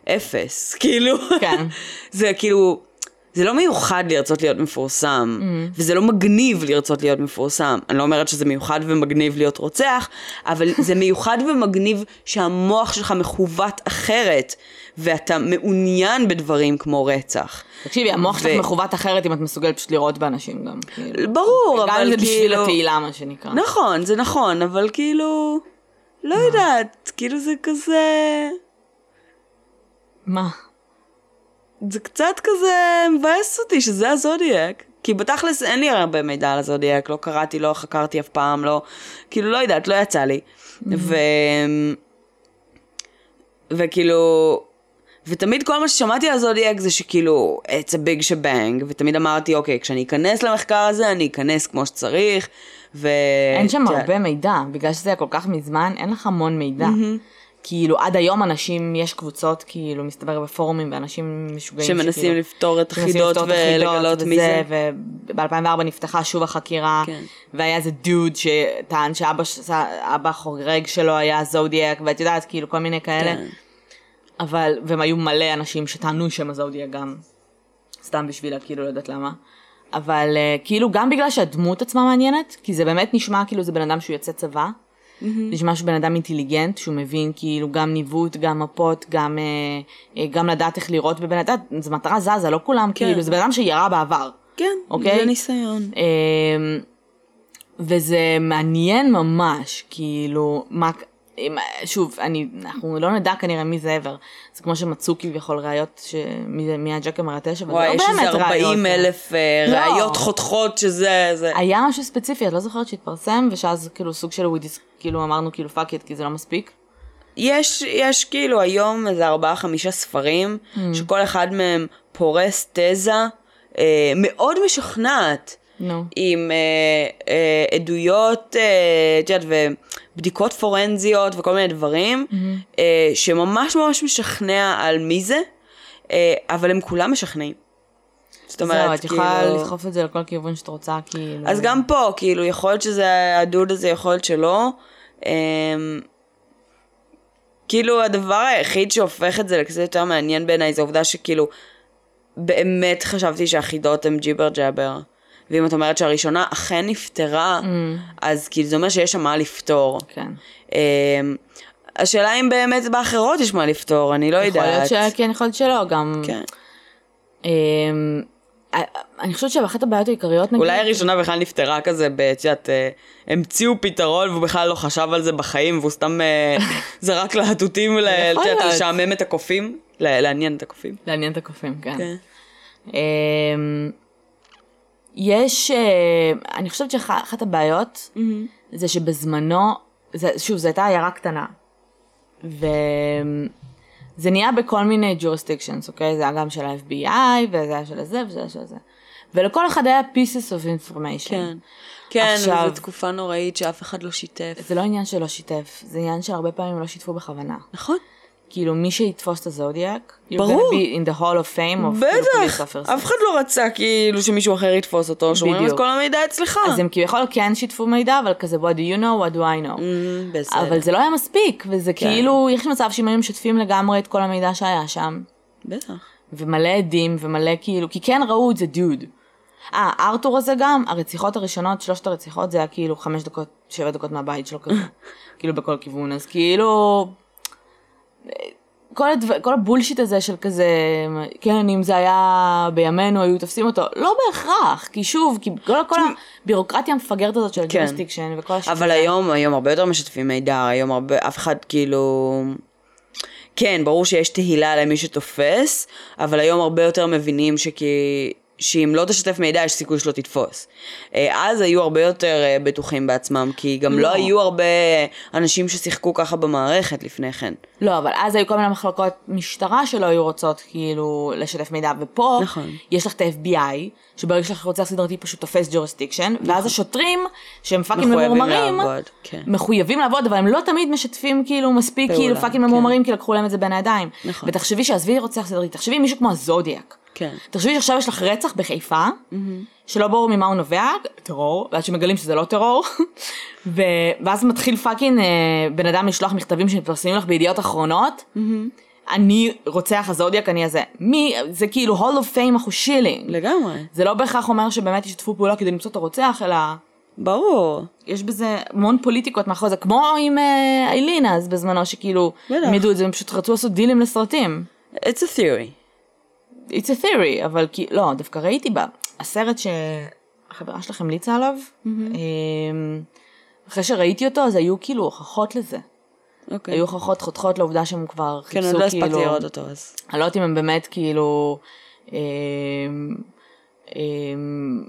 אפס, *laughs* כאילו, כן. זה כאילו... זה לא מיוחד לרצות להיות מפורסם, Mm. וזה לא מגניב לרצות להיות מפורסם. אני לא אומרת שזה מיוחד ומגניב להיות רוצח, אבל *laughs* זה מיוחד ומגניב שהמוח שלך מכוות אחרת, ואתה מעוניין בדברים כמו רצח. תקשיבי, המוח שלך ו- מכוות אחרת אם את מסוגלת פשוט לראות באנשים גם. כאילו. ברור, גם אבל אם זה בשביל כאילו... התהילה, מה שנקרא. נכון, זה נכון, אבל כאילו... לא יודעת, כאילו זה כזה... מה? זה קצת כזה מבאס אותי שזה הזודיאק. כי בתכלס אין לי הרבה מידע על הזודיאק, לא קראתי, לא חקרתי אף פעם, לא... כאילו, לא יודעת, לא יצא לי. ו... וכאילו... ותמיד כל מה ששמעתי על הזודיאק זה שכאילו, it's a big shebang, ותמיד אמרתי, אוקיי, כשאני אכנס למחקר הזה, אני אכנס כמו שצריך, ו... אין שם הרבה מידע, בגלל שזה היה כל כך מזמן, אין לך המון מידע. כאילו, עד היום אנשים, יש קבוצות, כאילו, מסתבר בפורומים, ואנשים משוגעים שמנסים שכאילו- לפתור את החידות ולגלות מי זה. וב-2004 נפתחה שוב החקירה, כן. והיה איזה דוד שטען שאבא חורג שלו היה זודיאק, ואת יודעת, כאילו, כל מיני כאלה. כן. אבל, והם היו מלא אנשים שטענו שהם הזודיאק גם, סתם בשביל, כאילו, לא יודעת למה. אבל אה, כאילו, גם בגלל שהדמות עצמה מעניינת, כי זה באמת נשמע כאילו זה בן אדם שהוא יוצא צבא. זה נשמע שהוא בן אדם אינטליגנט, שהוא מבין כאילו גם ניווט, גם מפות, גם, אה, אה, גם לדעת איך לראות בבן אדם, זו מטרה זזה, לא כולם, כן. כאילו, זה בן אדם שירה בעבר. כן, אוקיי? זה ניסיון. אמ, וזה מעניין ממש, כאילו, מה, אם- שוב, אני, אנחנו לא נדע כנראה מי זה ever. זה כמו שמצאו כביכול ראיות, שמי זה- מי הג'ק המרטש, אבל וואי, זה יש לא איזה באמת ראיות. 40 אלף אה, לא. ראיות חותכות שזה... זה. היה משהו ספציפי, את לא זוכרת שהתפרסם, ושאז כאילו סוג של ווידיס, כאילו אמרנו כאילו פאק איט, כי זה לא מספיק. יש, יש כאילו היום איזה ארבעה חמישה ספרים, שכל אחד מהם פורס תזה אה, מאוד משכנעת. נו. עם אה, אה, עדויות, אה, יודעת, ובדיקות פורנזיות וכל מיני דברים, אה, שממש ממש משכנע על מי זה, אה, אבל הם כולם משכנעים. זאת אומרת, זהו, את יכולה כאילו- לדחוף את זה לכל כיוון שאת רוצה, כאילו. אז גם פה, כאילו, יכול להיות שזה הדוד הזה, יכול להיות שלא. אמ, כאילו, הדבר היחיד שהופך את זה לכזה יותר מעניין בעיניי, זה העובדה שכאילו, באמת חשבתי שהחידות הן ג'יבר ג'אבר. ואם את אומרת שהראשונה אכן נפתרה, אז כאילו זה אומר שיש שם מה לפתור. כן. אמ, השאלה אם באמת באחרות יש מה לפתור, אני לא יכול יודעת. להיות שכן, יכול להיות שלא, גם... כן. אה, אני חושבת שאחת הבעיות העיקריות, נגיד... אולי הראשונה בכלל נפתרה כזה, את יודעת, אה, המציאו פתרון והוא בכלל לא חשב על זה בחיים, והוא סתם אה, *laughs* זרק להטוטים, את יודעת. לשעמם את הקופים, לעניין את הקופים. לעניין את הקופים, כן. כן. אמ, יש, אה, אני חושבת שאחת הבעיות זה שבזמנו, שוב, זו הייתה עיירה קטנה, וזה נהיה בכל מיני jurisdictions, אוקיי? זה היה גם של ה-FBI, וזה היה של הזה, וזה היה של זה. ולכל אחד היה pieces of information. כן. כן, עכשיו- וזו תקופה נוראית שאף אחד לא שיתף. זה לא עניין שלא שיתף, זה עניין שהרבה פעמים לא שיתפו בכוונה. נכון. כאילו, מי שיתפוס את הזודיאק, you're ברור. gonna be in the hall of fame of בטח, police officers. אף אחד לא רצה כאילו שמישהו אחר יתפוס אותו, שאומרים את. כל המידע אצלך. אז הם כביכול כן שיתפו מידע, אבל כזה what do you know, what do I know. Mm, בסדר. אבל זה לא היה מספיק, וזה כן. כאילו, יש מצב שאם היו משתפים לגמרי את כל המידע שהיה שם, בטח. ומלא עדים, ומלא כאילו, כי כן ראו את זה דוד. אה, ארתור הזה גם, הרציחות הראשונות, שלושת הרציחות, זה היה כאילו חמש דקות, שבע דקות מהבית שלו כזה, *laughs* כאילו בכל כיוון, אז כאילו, כל, הדבר, כל ה bullshit הזה של כזה, כן, אם זה היה בימינו, היו תופסים אותו, לא בהכרח, כי שוב, כי כל, כל הבירוקרטיה המפגרת הזאת של כן. ה jurisdiction, וכל ה shit אבל. היום, היום הרבה יותר משתפים מידע, היום הרבה, אף אחד כאילו... כן, ברור שיש תהילה למי שתופס, אבל היום הרבה יותר מבינים שכי... שאם לא תשתף מידע, יש סיכוי שלא תתפוס. אה, אז היו הרבה יותר אה, בטוחים בעצמם, כי גם לא לא. היו הרבה אנשים ששיחקו ככה במערכת לפני כן. לא, אבל אז היו כל מיני מחלקות משטרה שלא היו רוצות כאילו לשתף מידע, ופה נכון. יש לך את ה-FBI, שברגע שלך רוצח סדרתי פשוט תופס jurisdiction, ואז השוטרים, שהם fucking נכון. מחויבים ממורמרים, לעבוד, כן. מחויבים לעבוד, אבל הם לא תמיד משתפים כאילו מספיק פעולה, כאילו fucking כן. ממורמרים, כי לקחו להם את זה בין הידיים. נכון. ותחשבי שעזבי רוצח סדרתי, תחשבי מישהו כמו הזודיאק. כן. תחשבי שעכשיו יש לך רצח בחיפה, שלא ברור ממה הוא נובע, טרור, ועד שמגלים שזה לא טרור, *laughs* ו... ואז מתחיל פאקינג אה, בן אדם לשלוח מכתבים שמתפרסמים לך בידיעות אחרונות, אני רוצח הזודיאק, אני הזה. מי, זה כאילו הול אוף פיים אחושילינג. לגמרי. זה לא בהכרח אומר שבאמת ישתפו פעולה כדי למצוא את הרוצח, אלא ברור. יש בזה המון פוליטיקות מאחורי זה, כמו עם אה, איילין אז בזמנו, שכאילו. הם ידעו את זה, הם פשוט רצו לעשות דילים לסרטים. It's a theory. It's a theory, אבל כי, לא, דווקא ראיתי בה, הסרט שהחברה שלך המליצה עליו, אמ, אחרי שראיתי אותו, אז היו כאילו הוכחות לזה. אוקיי. היו הוכחות חותכות לעובדה שהם כבר כן, חיפשו עוד לא כאילו... הספקתי לראות אותו אז. אני לא יודעת אם הם באמת כאילו... אמ, אמ,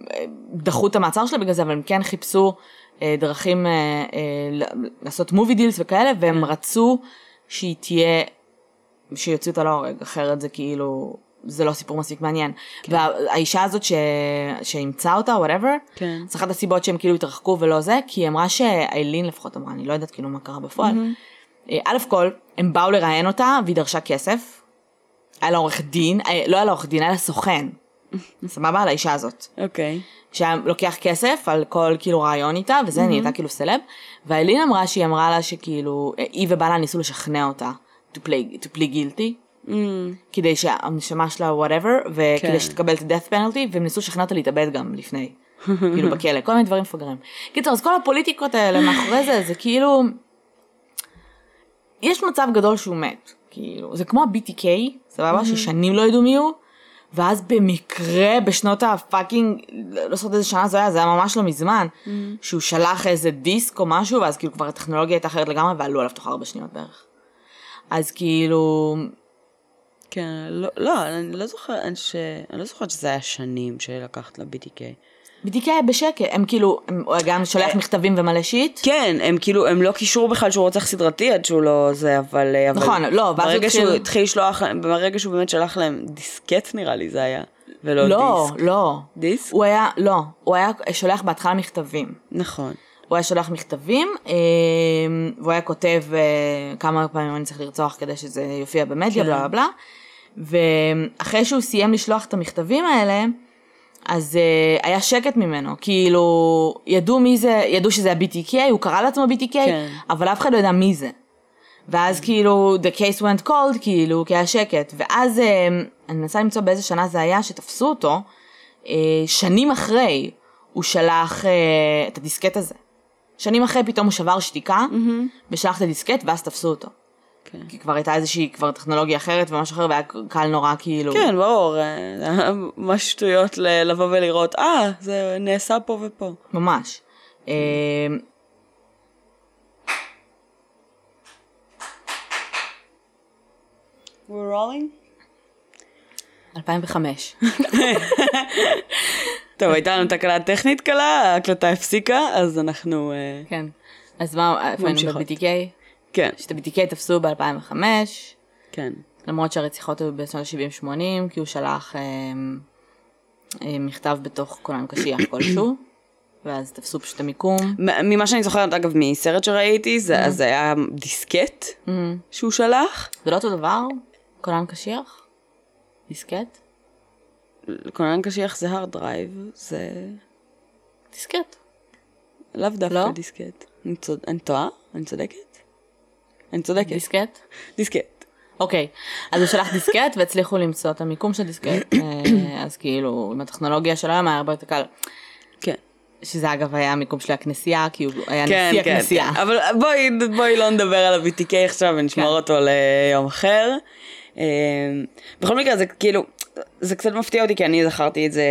דחו את המעצר שלה בגלל זה, אבל הם כן חיפשו אה, דרכים אה, אה, לעשות מובי דילס וכאלה, והם רצו שהיא תהיה, שיוציאו אותה להורג, אחרת זה כאילו, זה לא סיפור מספיק מעניין. והאישה הזאת ש... שאימצה אותה, whatever, כן. זו אחת הסיבות שהם כאילו התרחקו ולא זה, כי היא אמרה שאיילין לפחות אמרה, אני לא יודעת כאילו מה קרה בפועל. אה, קודם כל, הם באו לראיין אותה והיא דרשה כסף. היה לה עורך דין, אה, לא היה לה עורך דין, היה לה סוכן. *laughs* סבבה? על האישה הזאת. אוקיי. שהיה לוקח כסף על כל כאילו ראיון איתה, וזה נהייתה כאילו סלב. ואיילין אמרה שהיא אמרה לה שכאילו, אה, היא ובעלה ניסו לשכנע אותה to play, to play guilty. Mm, כדי שהנשמה שלה whatever, וכדי כן. שתקבל את ה-death penalty, והם ניסו לשכנע אותה להתאבד גם לפני, *laughs* כאילו בכלא, כל מיני דברים מפגרים. קיצור, אז כל הפוליטיקות האלה מאחורי זה, זה כאילו, יש מצב גדול שהוא מת, כאילו, זה כמו ה-BTK, סבבה, ששנים לא ידעו מי הוא, ואז במקרה בשנות ה fucking, לא זוכרת איזה שנה זה היה, זה היה ממש לא מזמן, שהוא שלח איזה דיסק או משהו, ואז כאילו כבר הטכנולוגיה הייתה אחרת לגמרי, ועלו עליו תוך ארבע שניות בערך. אז כאילו, כן, לא, לא, אני לא זוכרת, ש... אני לא זוכרת שזה היה שנים שלקחת ל-BTK. בדיקה היה בשקט, הם כאילו, הם, הוא גם שולח מכתבים ומלא שיט. כן, הם כאילו, הם לא קישרו בכלל שהוא רוצח סדרתי עד שהוא לא זה, אבל... אבל נכון, לא, ואז ברגע התחיל- שהוא התחיל לשלוח להם, ברגע שהוא באמת שלח להם דיסקט נראה לי זה היה, ולא לא, דיסק. לא. דיסק? הוא היה, לא, הוא היה שולח בהתחלה מכתבים. נכון. הוא היה שולח מכתבים, אה, והוא היה כותב אה, כמה פעמים אני צריך לרצוח כדי שזה יופיע במדיה, כן. בלה בלה בלה. ואחרי שהוא סיים לשלוח את המכתבים האלה, אז uh, היה שקט ממנו, כאילו, ידעו מי זה, ידעו שזה ה-BTK, הוא קרא לעצמו BTK, כן. אבל אף אחד לא ידע מי זה. ואז כאילו, the case went cold, כאילו, כי היה שקט. ואז uh, אני מנסה למצוא באיזה שנה זה היה שתפסו אותו, אה, שנים אחרי הוא שלח אה, את הדיסקט הזה. שנים אחרי פתאום הוא שבר שתיקה, ושלח את הדיסקט ואז תפסו אותו. כן. כי כבר הייתה איזושהי כבר טכנולוגיה אחרת ומשהו אחר והיה קל נורא כאילו. כן, ברור, אה, היה *laughs* ממש שטויות ל- לבוא ולראות, אה, זה נעשה פה ופה. ממש. אה, We're rolling? 2005. *laughs* טוב, הייתה לנו תקלה טכנית קלה, ההקלטה הפסיקה, אז אנחנו... אה, כן. אז מה, איפה היינו. ב-BTK? כן, שאת ה-BTK תפסו ב-2005, כן. למרות שהרציחות היו בשנות ה-70-80, כי הוא שלח אה, אה, מכתב בתוך קולן קשיח *coughs* כלשהו, ואז תפסו פשוט את המיקום. ממה שאני זוכרת, אגב, מסרט שראיתי, זה אז זה היה דיסקט שהוא שלח. זה לא אותו דבר? כונן קשיח? דיסקט? כונן קשיח זה hard drive, זה דיסקט. לאו דווקא לא? דיסקט. אני צוד- אני טועה? אני צודקת? אני צודקת. דיסקט? דיסקט. אוקיי, אז הוא שלח דיסקט והצליחו למצוא את המיקום של דיסקט, אה, אז כאילו עם הטכנולוגיה של היום היה הרבה יותר קל, כן. שזה אגב היה המיקום של הכנסייה, כי הוא היה כן, נשיא כן, הכנסייה. כן. אבל בואי, בואי לא נדבר על ה-BTK עכשיו ונשמור כן. אותו ליום אחר. אה, בכל מקרה זה כאילו, זה קצת מפתיע אותי כי אני זכרתי את זה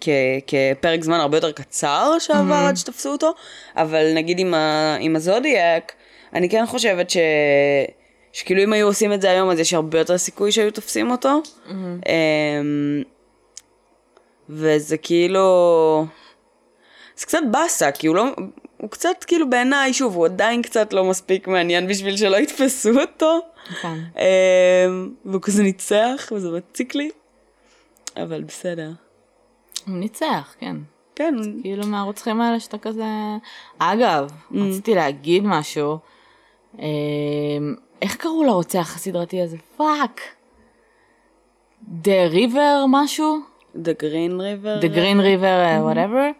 כ- כפרק זמן הרבה יותר קצר שעבר עד שתפסו אותו, אבל נגיד עם, ה- עם הזודיאק, אני כן חושבת ש... שכאילו אם היו עושים את זה היום אז יש הרבה יותר סיכוי שהיו תופסים אותו. אה, וזה כאילו... זה קצת באסה, כי הוא לא... הוא קצת כאילו בעיניי, שוב, הוא עדיין קצת לא מספיק מעניין בשביל שלא יתפסו אותו. כן. אמ, והוא כזה ניצח, וזה מציק לי. אבל בסדר. הוא ניצח, כן. כן, כאילו מהרוצחים האלה שאתה כזה... אגב, רציתי להגיד משהו. אה, איך קראו לרוצח הסדרתי הזה? fuck. the river משהו? River. The Green River, uh, whatever.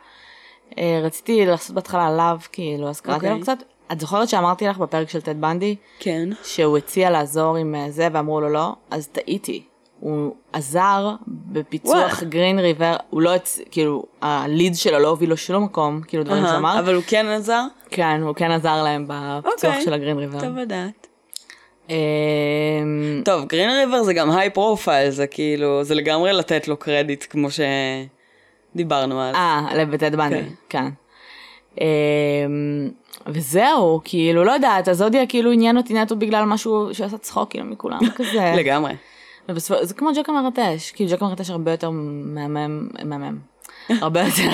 Uh, רציתי לעשות בהתחלה עליו, כאילו, אז קראתי לו אוקיי. קצת. את זוכרת שאמרתי לך בפרק של טד בנדי, כן. שהוא הציע לעזור עם אה, זה ואמרו לו לא? אז טעיתי. הוא עזר בפיצוח וואלה. גרין ריבר, הוא לא, הצ... כאילו, הליד שלו לא הוביל לו שום מקום, כאילו דברים אהה, שאמר. אבל הוא כן עזר? כן, הוא כן עזר להם בפיצוח אוקיי. של הגרין ריבר. טוב לדעת. אמ, טוב, גרין ריבר זה גם היי פרופייל, זה כאילו, זה לגמרי לתת לו קרדיט כמו שדיברנו על. אה, לבטד בנדי, כן. כן. אמ, וזהו, כאילו, לא יודעת, הזודיה כאילו עניין אותי נטו בגלל משהו שעשה צחוק כאילו מכולם, *laughs* כזה. לגמרי. ובסופו, זה כמו ג'קה מרטש, כאילו ג'קה מרטש הרבה יותר מהמם, מהמם, הרבה יותר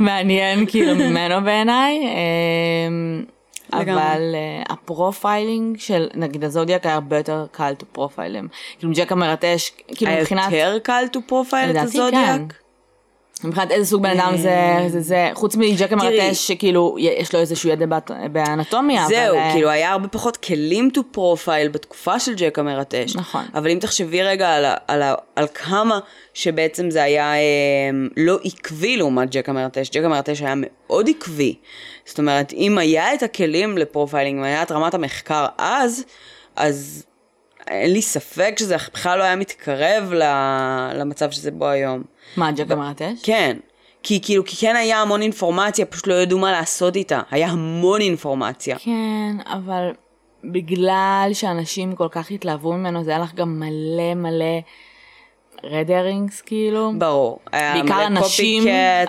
מעניין כאילו *laughs* ממנו בעיניי, אמ. אבל אה, ה profiling של נגיד הזודיאק היה הרבה יותר קל to profile אותם, כאילו ג'ק המרטש, כאילו היה מבחינת, יותר קל to profile את הזודיאק? מבחינת איזה סוג בן אדם זה, זה, זה, חוץ מג'ק. המרטש שכאילו יש לו איזשהו ידע באנטומיה, זהו, אבל, אה, כאילו היה הרבה פחות כלים to profile בתקופה של ג'ק המרטש. נכון. אבל אם תחשבי רגע על, על, ה- על כמה שבעצם זה היה אה, לא עקבי לעומת ג'ק המרטש, ג'ק המרטש היה מאוד עקבי. זאת אומרת, אם היה את הכלים ל profiling, אם היה את רמת המחקר אז, אז אין לי ספק שזה בכלל לא היה מתקרב ל- למצב שזה בו היום. מה ג'ק המרטש? כן. כי כאילו, כי כן היה המון אינפורמציה, פשוט לא ידעו מה לעשות איתה. היה המון אינפורמציה. כן, אבל בגלל שאנשים כל כך התלהבו ממנו, זה היה לך גם מלא מלא red herrings כאילו. ברור. בעיקר אנשים,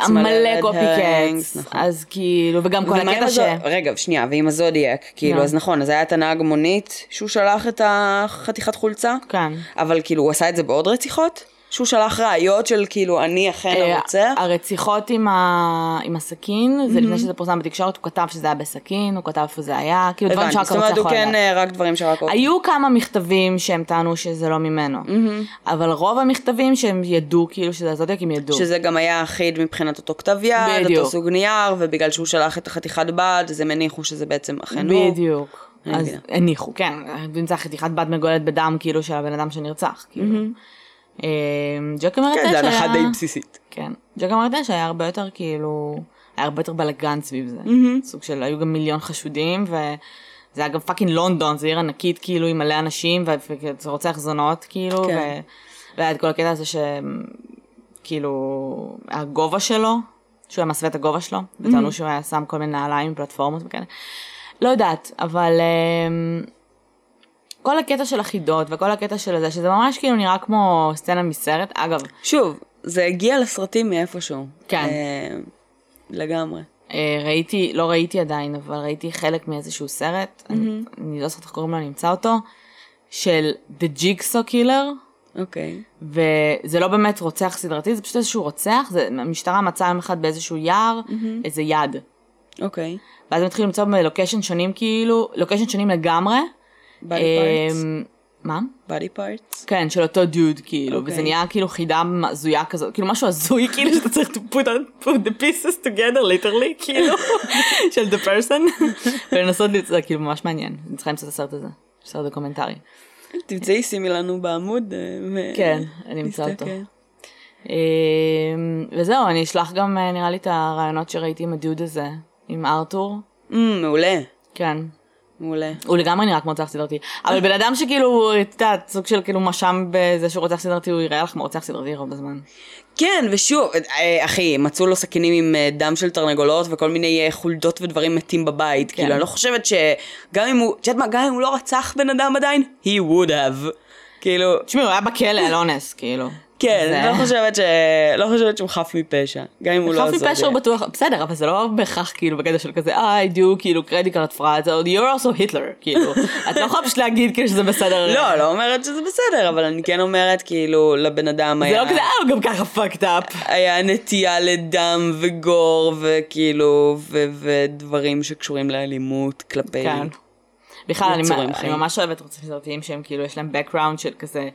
מלא קופי קאטס, נכון. אז כאילו, וגם כל הקטע ש... רגע, שנייה, ועם הזודיאק, כאילו, נו. אז נכון, אז היה את הנהג מונית שהוא שלח את החתיכת חולצה, כן. אבל כאילו, הוא עשה את זה בעוד רציחות? שהוא שלח ראיות של כאילו, אני אכן אה, הרוצח? הרציחות עם, ה... עם הסכין, זה לפני שזה פורסם בתקשורת, הוא כתב שזה היה בסכין, הוא כתב איפה זה היה, כאילו דברים שרק זאת אומרת, הרוצח הוא יכול כן לדעת. אה, רק דברים שרק... היו כמה מכתבים שהם טענו שזה לא ממנו, אבל רוב המכתבים שהם ידעו, כאילו שזה הזודיאק, הם ידעו. שזה גם היה אחיד מבחינת אותו כתב יד. אותו סוג נייר, ובגלל שהוא שלח את החתיכת בד, אז הם הניחו שזה בעצם אכן הוא. בדיוק. אז. הניחו, כן, אם זה חתיכת בד מגואלת בדם, כאילו, של הבן אדם שנרצח, כאילו. אה, ג'ק המרטש כן, היה... זה הנחה די בסיסית. כן. ג'ק המרטש היה הרבה יותר, כאילו, היה הרבה יותר בלאגן סביב זה. סוג של, היו גם מיליון חשודים, וזה היה גם fucking לונדון, זו עיר ענקית, כאילו, עם מלא אנשים, וזה רוצח זונות, כאילו, כן. והיה את כל הקטע הזה שכאילו, הגובה שלו, שהוא היה מסווה את הגובה שלו, וטענו שהוא היה שם כל מיני נעליים, פלטפורמות וכאלה. לא יודעת, אבל אמ, כל הקטע של החידות וכל הקטע של זה, שזה ממש כאילו נראה כמו סצנה מסרט. אגב, שוב, זה הגיע לסרטים מאיפשהו. כן. אה, לגמרי. אה, ראיתי, לא ראיתי עדיין, אבל ראיתי חלק מאיזשהו סרט, אני, אני לא זוכרת איך קוראים לו, אני אמצא אותו, של The Jigsaw Killer, אוקיי. וזה לא באמת רוצח סדרתי, זה פשוט איזשהו רוצח, זה, המשטרה מצאה יום אחד באיזשהו יער, איזה יד. אוקיי. ואז הם התחילו למצוא בלוקיישן שונים כאילו, לוקיישן שונים לגמרי. Body parts. אמ, מה? body parts. כן, של אותו דוד, כאילו, אוקיי. וזה נהיה כאילו חידה הזויה כזאת, כאילו משהו הזוי, *laughs* כאילו שאתה צריך to put, on, put the pieces together, literally, *laughs* כאילו, של the person, *laughs* ולנסות לצאת, כאילו, ממש מעניין, אני צריכה למצוא את הסרט הזה, סרט דוקומנטרי. תמצאי, שימי לנו בעמוד. אה, כן, אני אמצא אותו. אמ, וזהו, אני אשלח גם, אה, נראה לי, את הראיונות שראיתי עם הדוד הזה, עם ארתור, Mm, מעולה. כן. מעולה. הוא לגמרי נראה כמו רוצח סדרתי. אבל בן אדם שכאילו, את יודעת, סוג של כאילו מואשם בזה שהוא רוצח סדרתי, הוא יראה לך כמו רוצח סדרתי רוב הזמן. כן, ושוב, אה, אחי, מצאו לו סכינים עם אה, דם של תרנגולות וכל מיני אה, חולדות ודברים מתים בבית. כן. כאילו, אני לא חושבת שגם אם הוא, את יודעת מה, גם אם הוא לא רצח בן אדם עדיין, he would have. כאילו, תשמעי, הוא היה בכלא על אונס, כאילו. כן, זה- לא חושבת ש... לא חושבת שהוא חף מפשע. גם אם הוא לא חף עשה את מפשע זה. הוא בטוח, בסדר, אבל זה לא בהכרח כאילו בקטע של כזה, אה, do, כאילו, קרדיט קארט פרט, או you're also Hitler, כאילו. *laughs* את לא יכולה פשוט להגיד כאילו שזה בסדר. לא, לא אומרת שזה בסדר, אבל אני כן אומרת, כאילו, לבן אדם זה היה... לא כזה, אה, הוא גם ככה fucked up. היה נטייה לדם וגור, וכאילו, ו- ודברים שקשורים לאלימות כלפי... כן. בכלל, אני, אני. ממש אוהבת רוצחים סדרתיים שהם כאילו, יש להם background של כזה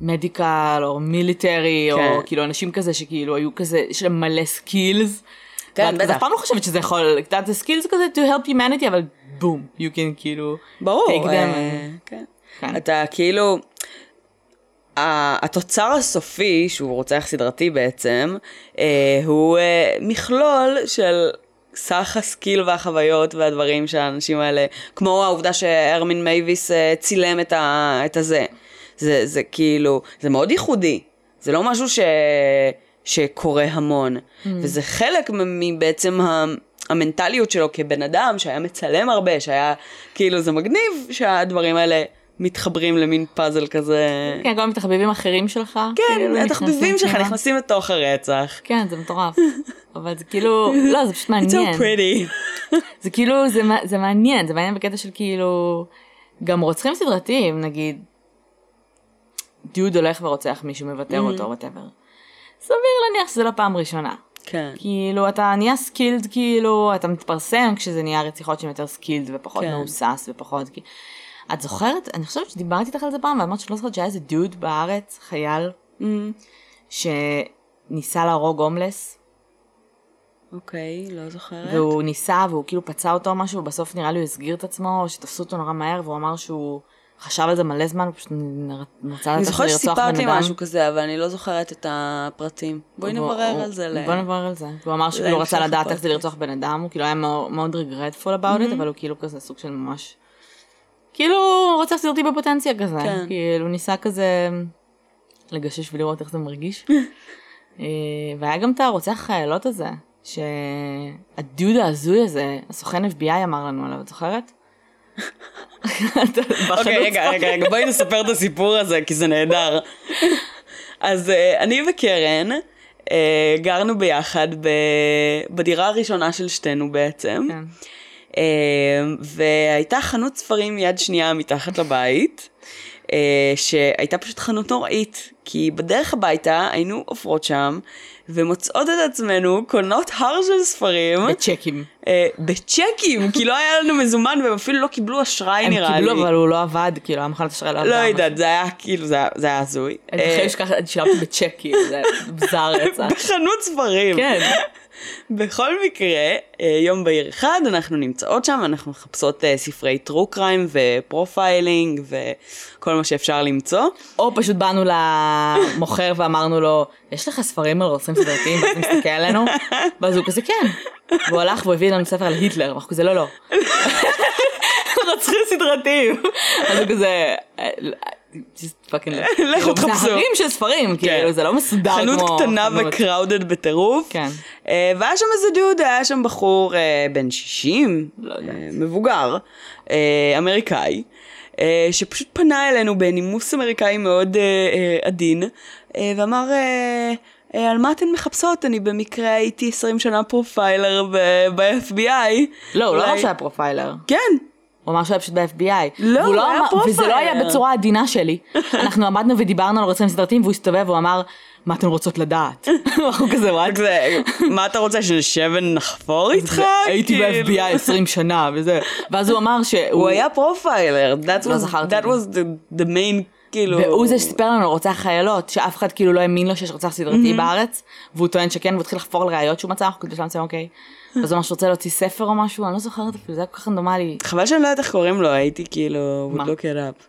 medical, או military, כן. או כאילו אנשים כזה שכאילו היו כזה, יש להם מלא skills. כן, בטח. אף פעם לא חושבת שזה יכול, את יודעת, זה skills כזה to help humanity, אבל בום, you can כאילו, ברור. take them. אה, כן. כן. אתה כאילו... התוצר הסופי, שהוא רוצח סדרתי בעצם, אה, הוא אה, מכלול של סך ה skill והחוויות והדברים של האנשים האלה, כמו העובדה שארמין מייוס אה, צילם את, ה, את הזה. זה, זה כאילו, זה מאוד ייחודי. זה לא משהו ש, שקורה המון. Mm. וזה חלק מבעצם ה... המנטליות שלו כבן אדם שהיה מצלם הרבה, שהיה, כאילו זה מגניב שהדברים האלה מתחברים למין פאזל כזה. כן, כל מיני תחביבים אחרים שלך. כן, כאילו, התחביבים נכנסים שלך. נכנסים לתוך הרצח. כן, זה מטורף. *laughs* אבל זה כאילו, לא, זה פשוט It's מעניין. so pretty. *laughs* זה כאילו, זה, זה מעניין, זה מעניין בקטע של כאילו, גם רוצחים סדרתיים, נגיד, דוד הולך ורוצח מישהו, מוותר Mm-hmm. אותו, וואטאבר. סביר להניח שזה לא פעם ראשונה. כן. כאילו, אתה נהיה סקילד, כאילו, אתה מתפרסם כשזה נהיה רציחות שהן יותר סקילד ופחות כן. מהוסס ופחות... כי- את זוכרת? אני חושבת שדיברתי איתך על זה פעם, ואמרת שלא זוכרת שהיה איזה דוד בארץ, חייל, Mm, שניסה להרוג הומלס, אוקיי, לא זוכרת. והוא ניסה והוא כאילו פצע אותו או משהו, ובסוף נראה לי הוא הסגיר את עצמו, שתפסו אותו נורא מהר, והוא אמר שהוא חשב על זה מלא זמן, הוא פשוט רצה אני לתת זוכרת לרצוח בן שסיפרתי אדם. משהו כזה, אבל אני לא זוכרת את הפרטים. בואי נברר הוא- על זה. ל- בוא נברר על זה. הוא אמר שהוא להמשך רצה לדעת איך זה. לרצוח בן אדם, הוא כאילו היה מאוד regretful about it, אבל הוא כאילו כזה סוג של ממש... כאילו רוצח סדרתי בפוטנציה כזה. כן. כאילו הוא ניסה כזה לגשש ולראות איך זה מרגיש. *laughs* אה, והיה גם את הרוצח חיילות הזה, שהדוד ההזוי הזה, הסוכן FBI אמר לנו עליו, את זוכרת? *laughs* אוקיי, רגע, רגע, רגע, בואי נספר את הסיפור הזה, כי זה נהדר. אז אה, אני וקרן אה, גרנו ביחד בדירה הראשונה של שתינו בעצם. כן. אה, והייתה חנות ספרים יד שנייה מתחת לבית, שהייתה פשוט חנות נוראית, כי בדרך הביתה היינו עוברות שם, ומוצאות את עצמנו קונות הר של ספרים. בצ'קים. אה, בצ'קים, כי לא היה לנו מזומן והם אפילו לא קיבלו אשראי הם נראה לי. קיבלו, אבל הוא לא עבד, כאילו, היה מכונת אשראי לא עבדה. לא. יודעת, זה היה כאילו, זה היה- היה הזוי. אני אה, חושבת שככה שילמתי בצ'ק, כאילו, זה *laughs* מוזר רצח. בחנות ספרים. כן. בכל מקרה, אה, יום בהיר אחד אנחנו נמצאות שם, אנחנו מחפשות אה, ספרי true crime ו profiling וכל מה שאפשר למצוא. או פשוט באנו למוכר ואמרנו לו, יש לך ספרים על רוצחים סדרתיים? ואז הוא מסתכל עלינו, ואז הוא כזה, כן. והוא הלך והוא הביא לנו ספר על היטלר, ואנחנו כזה, לא, לא. *laughs* רוצחים סדרתיים. אז הוא כזה, just fucking *laughs* לכו כאילו, תחפשו. זה הרים של ספרים, כאילו, זה לא מסודר כמו... חנות קטנה. ו crowded בטירוף. כן. אה, והיה שם איזה דוד, היה שם בחור אה, בן 60, לא. אה, מבוגר, אמריקאי, שפשוט פנה אלינו בנימוס אמריקאי מאוד עדין, ואמר, על מה אתן מחפשות? אני במקרה הייתי 20 שנה profiler ב-FBI. לא, הוא לא אמר שהיה profiler. כן. הוא אמר שהיה פשוט ב-FBI. לא, והוא הוא היה אמר- וזה לא profiler. היה בצורה עדינה שלי. *laughs* אנחנו עמדנו ודיברנו על רוצחים סדרתיים, והוא הסתובב והוא אמר, מה אתן רוצות לדעת? *laughs* *laughs* אנחנו כזה, what? מה אתה רוצה, שנשב ונחפור איתך? הייתי כאילו. ב-FBI 20 שנה וזה. ואז הוא אמר שהוא... הוא היה profiler, לא זכרתי that was the, main, כאילו... והוא זה שסיפר לנו על רוצח חיילות, שאף אחד כאילו לא האמין לו שיש רוצח סדרתי בארץ, והוא טוען שכן, והוא התחיל לחפור על ראיות שהוא מצא, אנחנו כאילו בשלב מסוים, אוקיי. אז הוא אמר רוצה להוציא ספר או משהו, אני לא זוכרת אפילו, זה היה כל כך רנדומלי. חבל שאני לא יודעת איך קוראים לו, הייתי כאילו, מה? it up.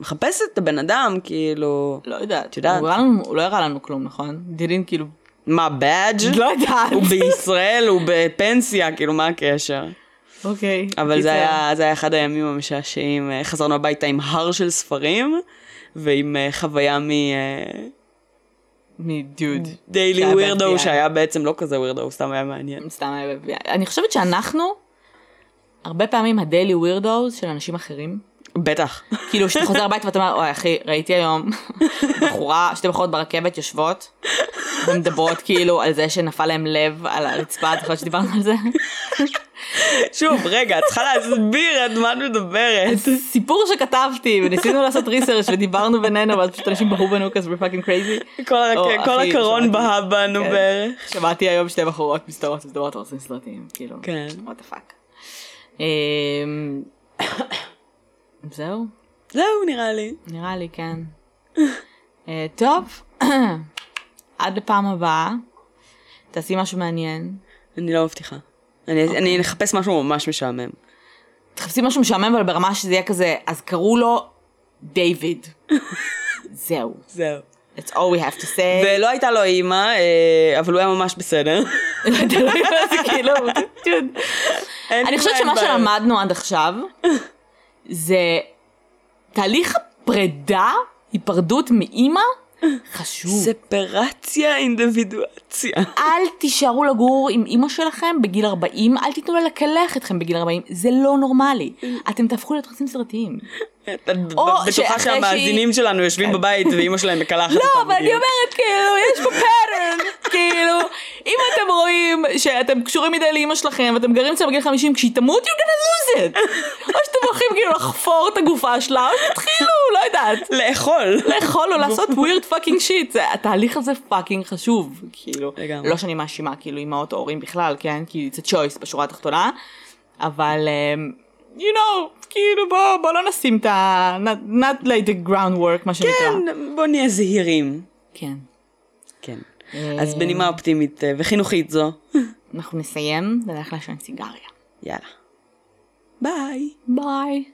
מחפשת את הבן אדם, כאילו... לא יודעת. יודעת. הוא לא הראה לנו כלום, נכון? דידין כאילו... מה, באדג'? לא יודעת. הוא בישראל, הוא בפנסיה, כאילו, מה הקשר? אוקיי. אבל. זה היה, זה היה אחד הימים המשעשעים. אה, חזרנו הביתה עם הר של ספרים, ועם אה, חוויה מדוד. מדיילי שהיה ווירדו. שהיה בעצם לא כזה ווירדו, סתם היה מעניין. סתם היה. אני חושבת שאנחנו, הרבה פעמים ה daily weirdos של אנשים אחרים. בטח. כאילו שאתה חוזר הביתה ואתה אומר, אוי אחי, ראיתי היום בחורה, שתי בחורות ברכבת יושבות ומדברות כאילו על זה שנפל להם לב על הרצפה, אתה חושב שדיברנו על זה? שוב, רגע, את צריכה להסביר את מה את מדברת. סיפור שכתבתי וניסינו לעשות research ודיברנו בינינו ואז פשוט אנשים בהו בנו כזה fucking crazy. כל הקרון. בהה בנו כן. בערך. שמעתי היום שתי בחורות מסתובבות ומדברות על סרטים, כאילו, what the fuck. אמ, זהו, זהו, נראה לי. נראה לי כן. *laughs* אה, טוב, *clears throat* עד לפעם הבאה, תעשי משהו מעניין. אני לא מבטיחה. אני אוקיי. אני אחפש משהו ממש משעמם. תחפשי משהו משעמם אבל ברמה שזה יהיה כזה, אז קראו לו דיוויד. *laughs* זהו. זהו. That's all we have to say. ולא הייתה לו אימא, אה, אבל הוא היה ממש בסדר. *laughs* זה כאילו, dude. אין אני חושבת שמה. שלמדנו עד עכשיו זה תהליך הפרידה, היפרדות מאימא, חשוב. ספרציה אינדיבידואציה. אל תישארו לגור עם אימא שלכם בגיל 40, אל תיתנו לה לקלח אתכם בגיל 40, זה לא נורמלי. אתם תהפכו להיות רוצים סרטיים. את בטוחה שהמאזינים שלנו יושבים בבית ואימא שלהם מקלחת אותם. לא, אבל אני. אומרת, כאילו, יש פה pattern, *laughs* כאילו, אם אתם רואים שאתם קשורים מדי לאימא שלכם ואתם גרים אצלם בגיל 50, כשהיא תמות, you're gonna lose it. או שאתם הולכים כאילו לחפור את הגופה שלה, או שתתחילו, לא יודעת. לאכול. לאכול או לעשות weird fucking shit, התהליך הזה פאקינג חשוב, כאילו, לגמרי. לא שאני מאשימה כאילו אימהות או הורים בכלל, כן, כי it's a choice בשורה התחתונה, אבל, um, you know, כאילו בוא, בוא לא נשים את ה... not, not like the groundwork, מה שנקרא. כן, בוא נהיה זהירים. כן. כן. אה, אז בנימה אופטימית אה, וחינוכית זו, אנחנו נסיים ונלך לעשן סיגריה. יאללה. ביי. ביי.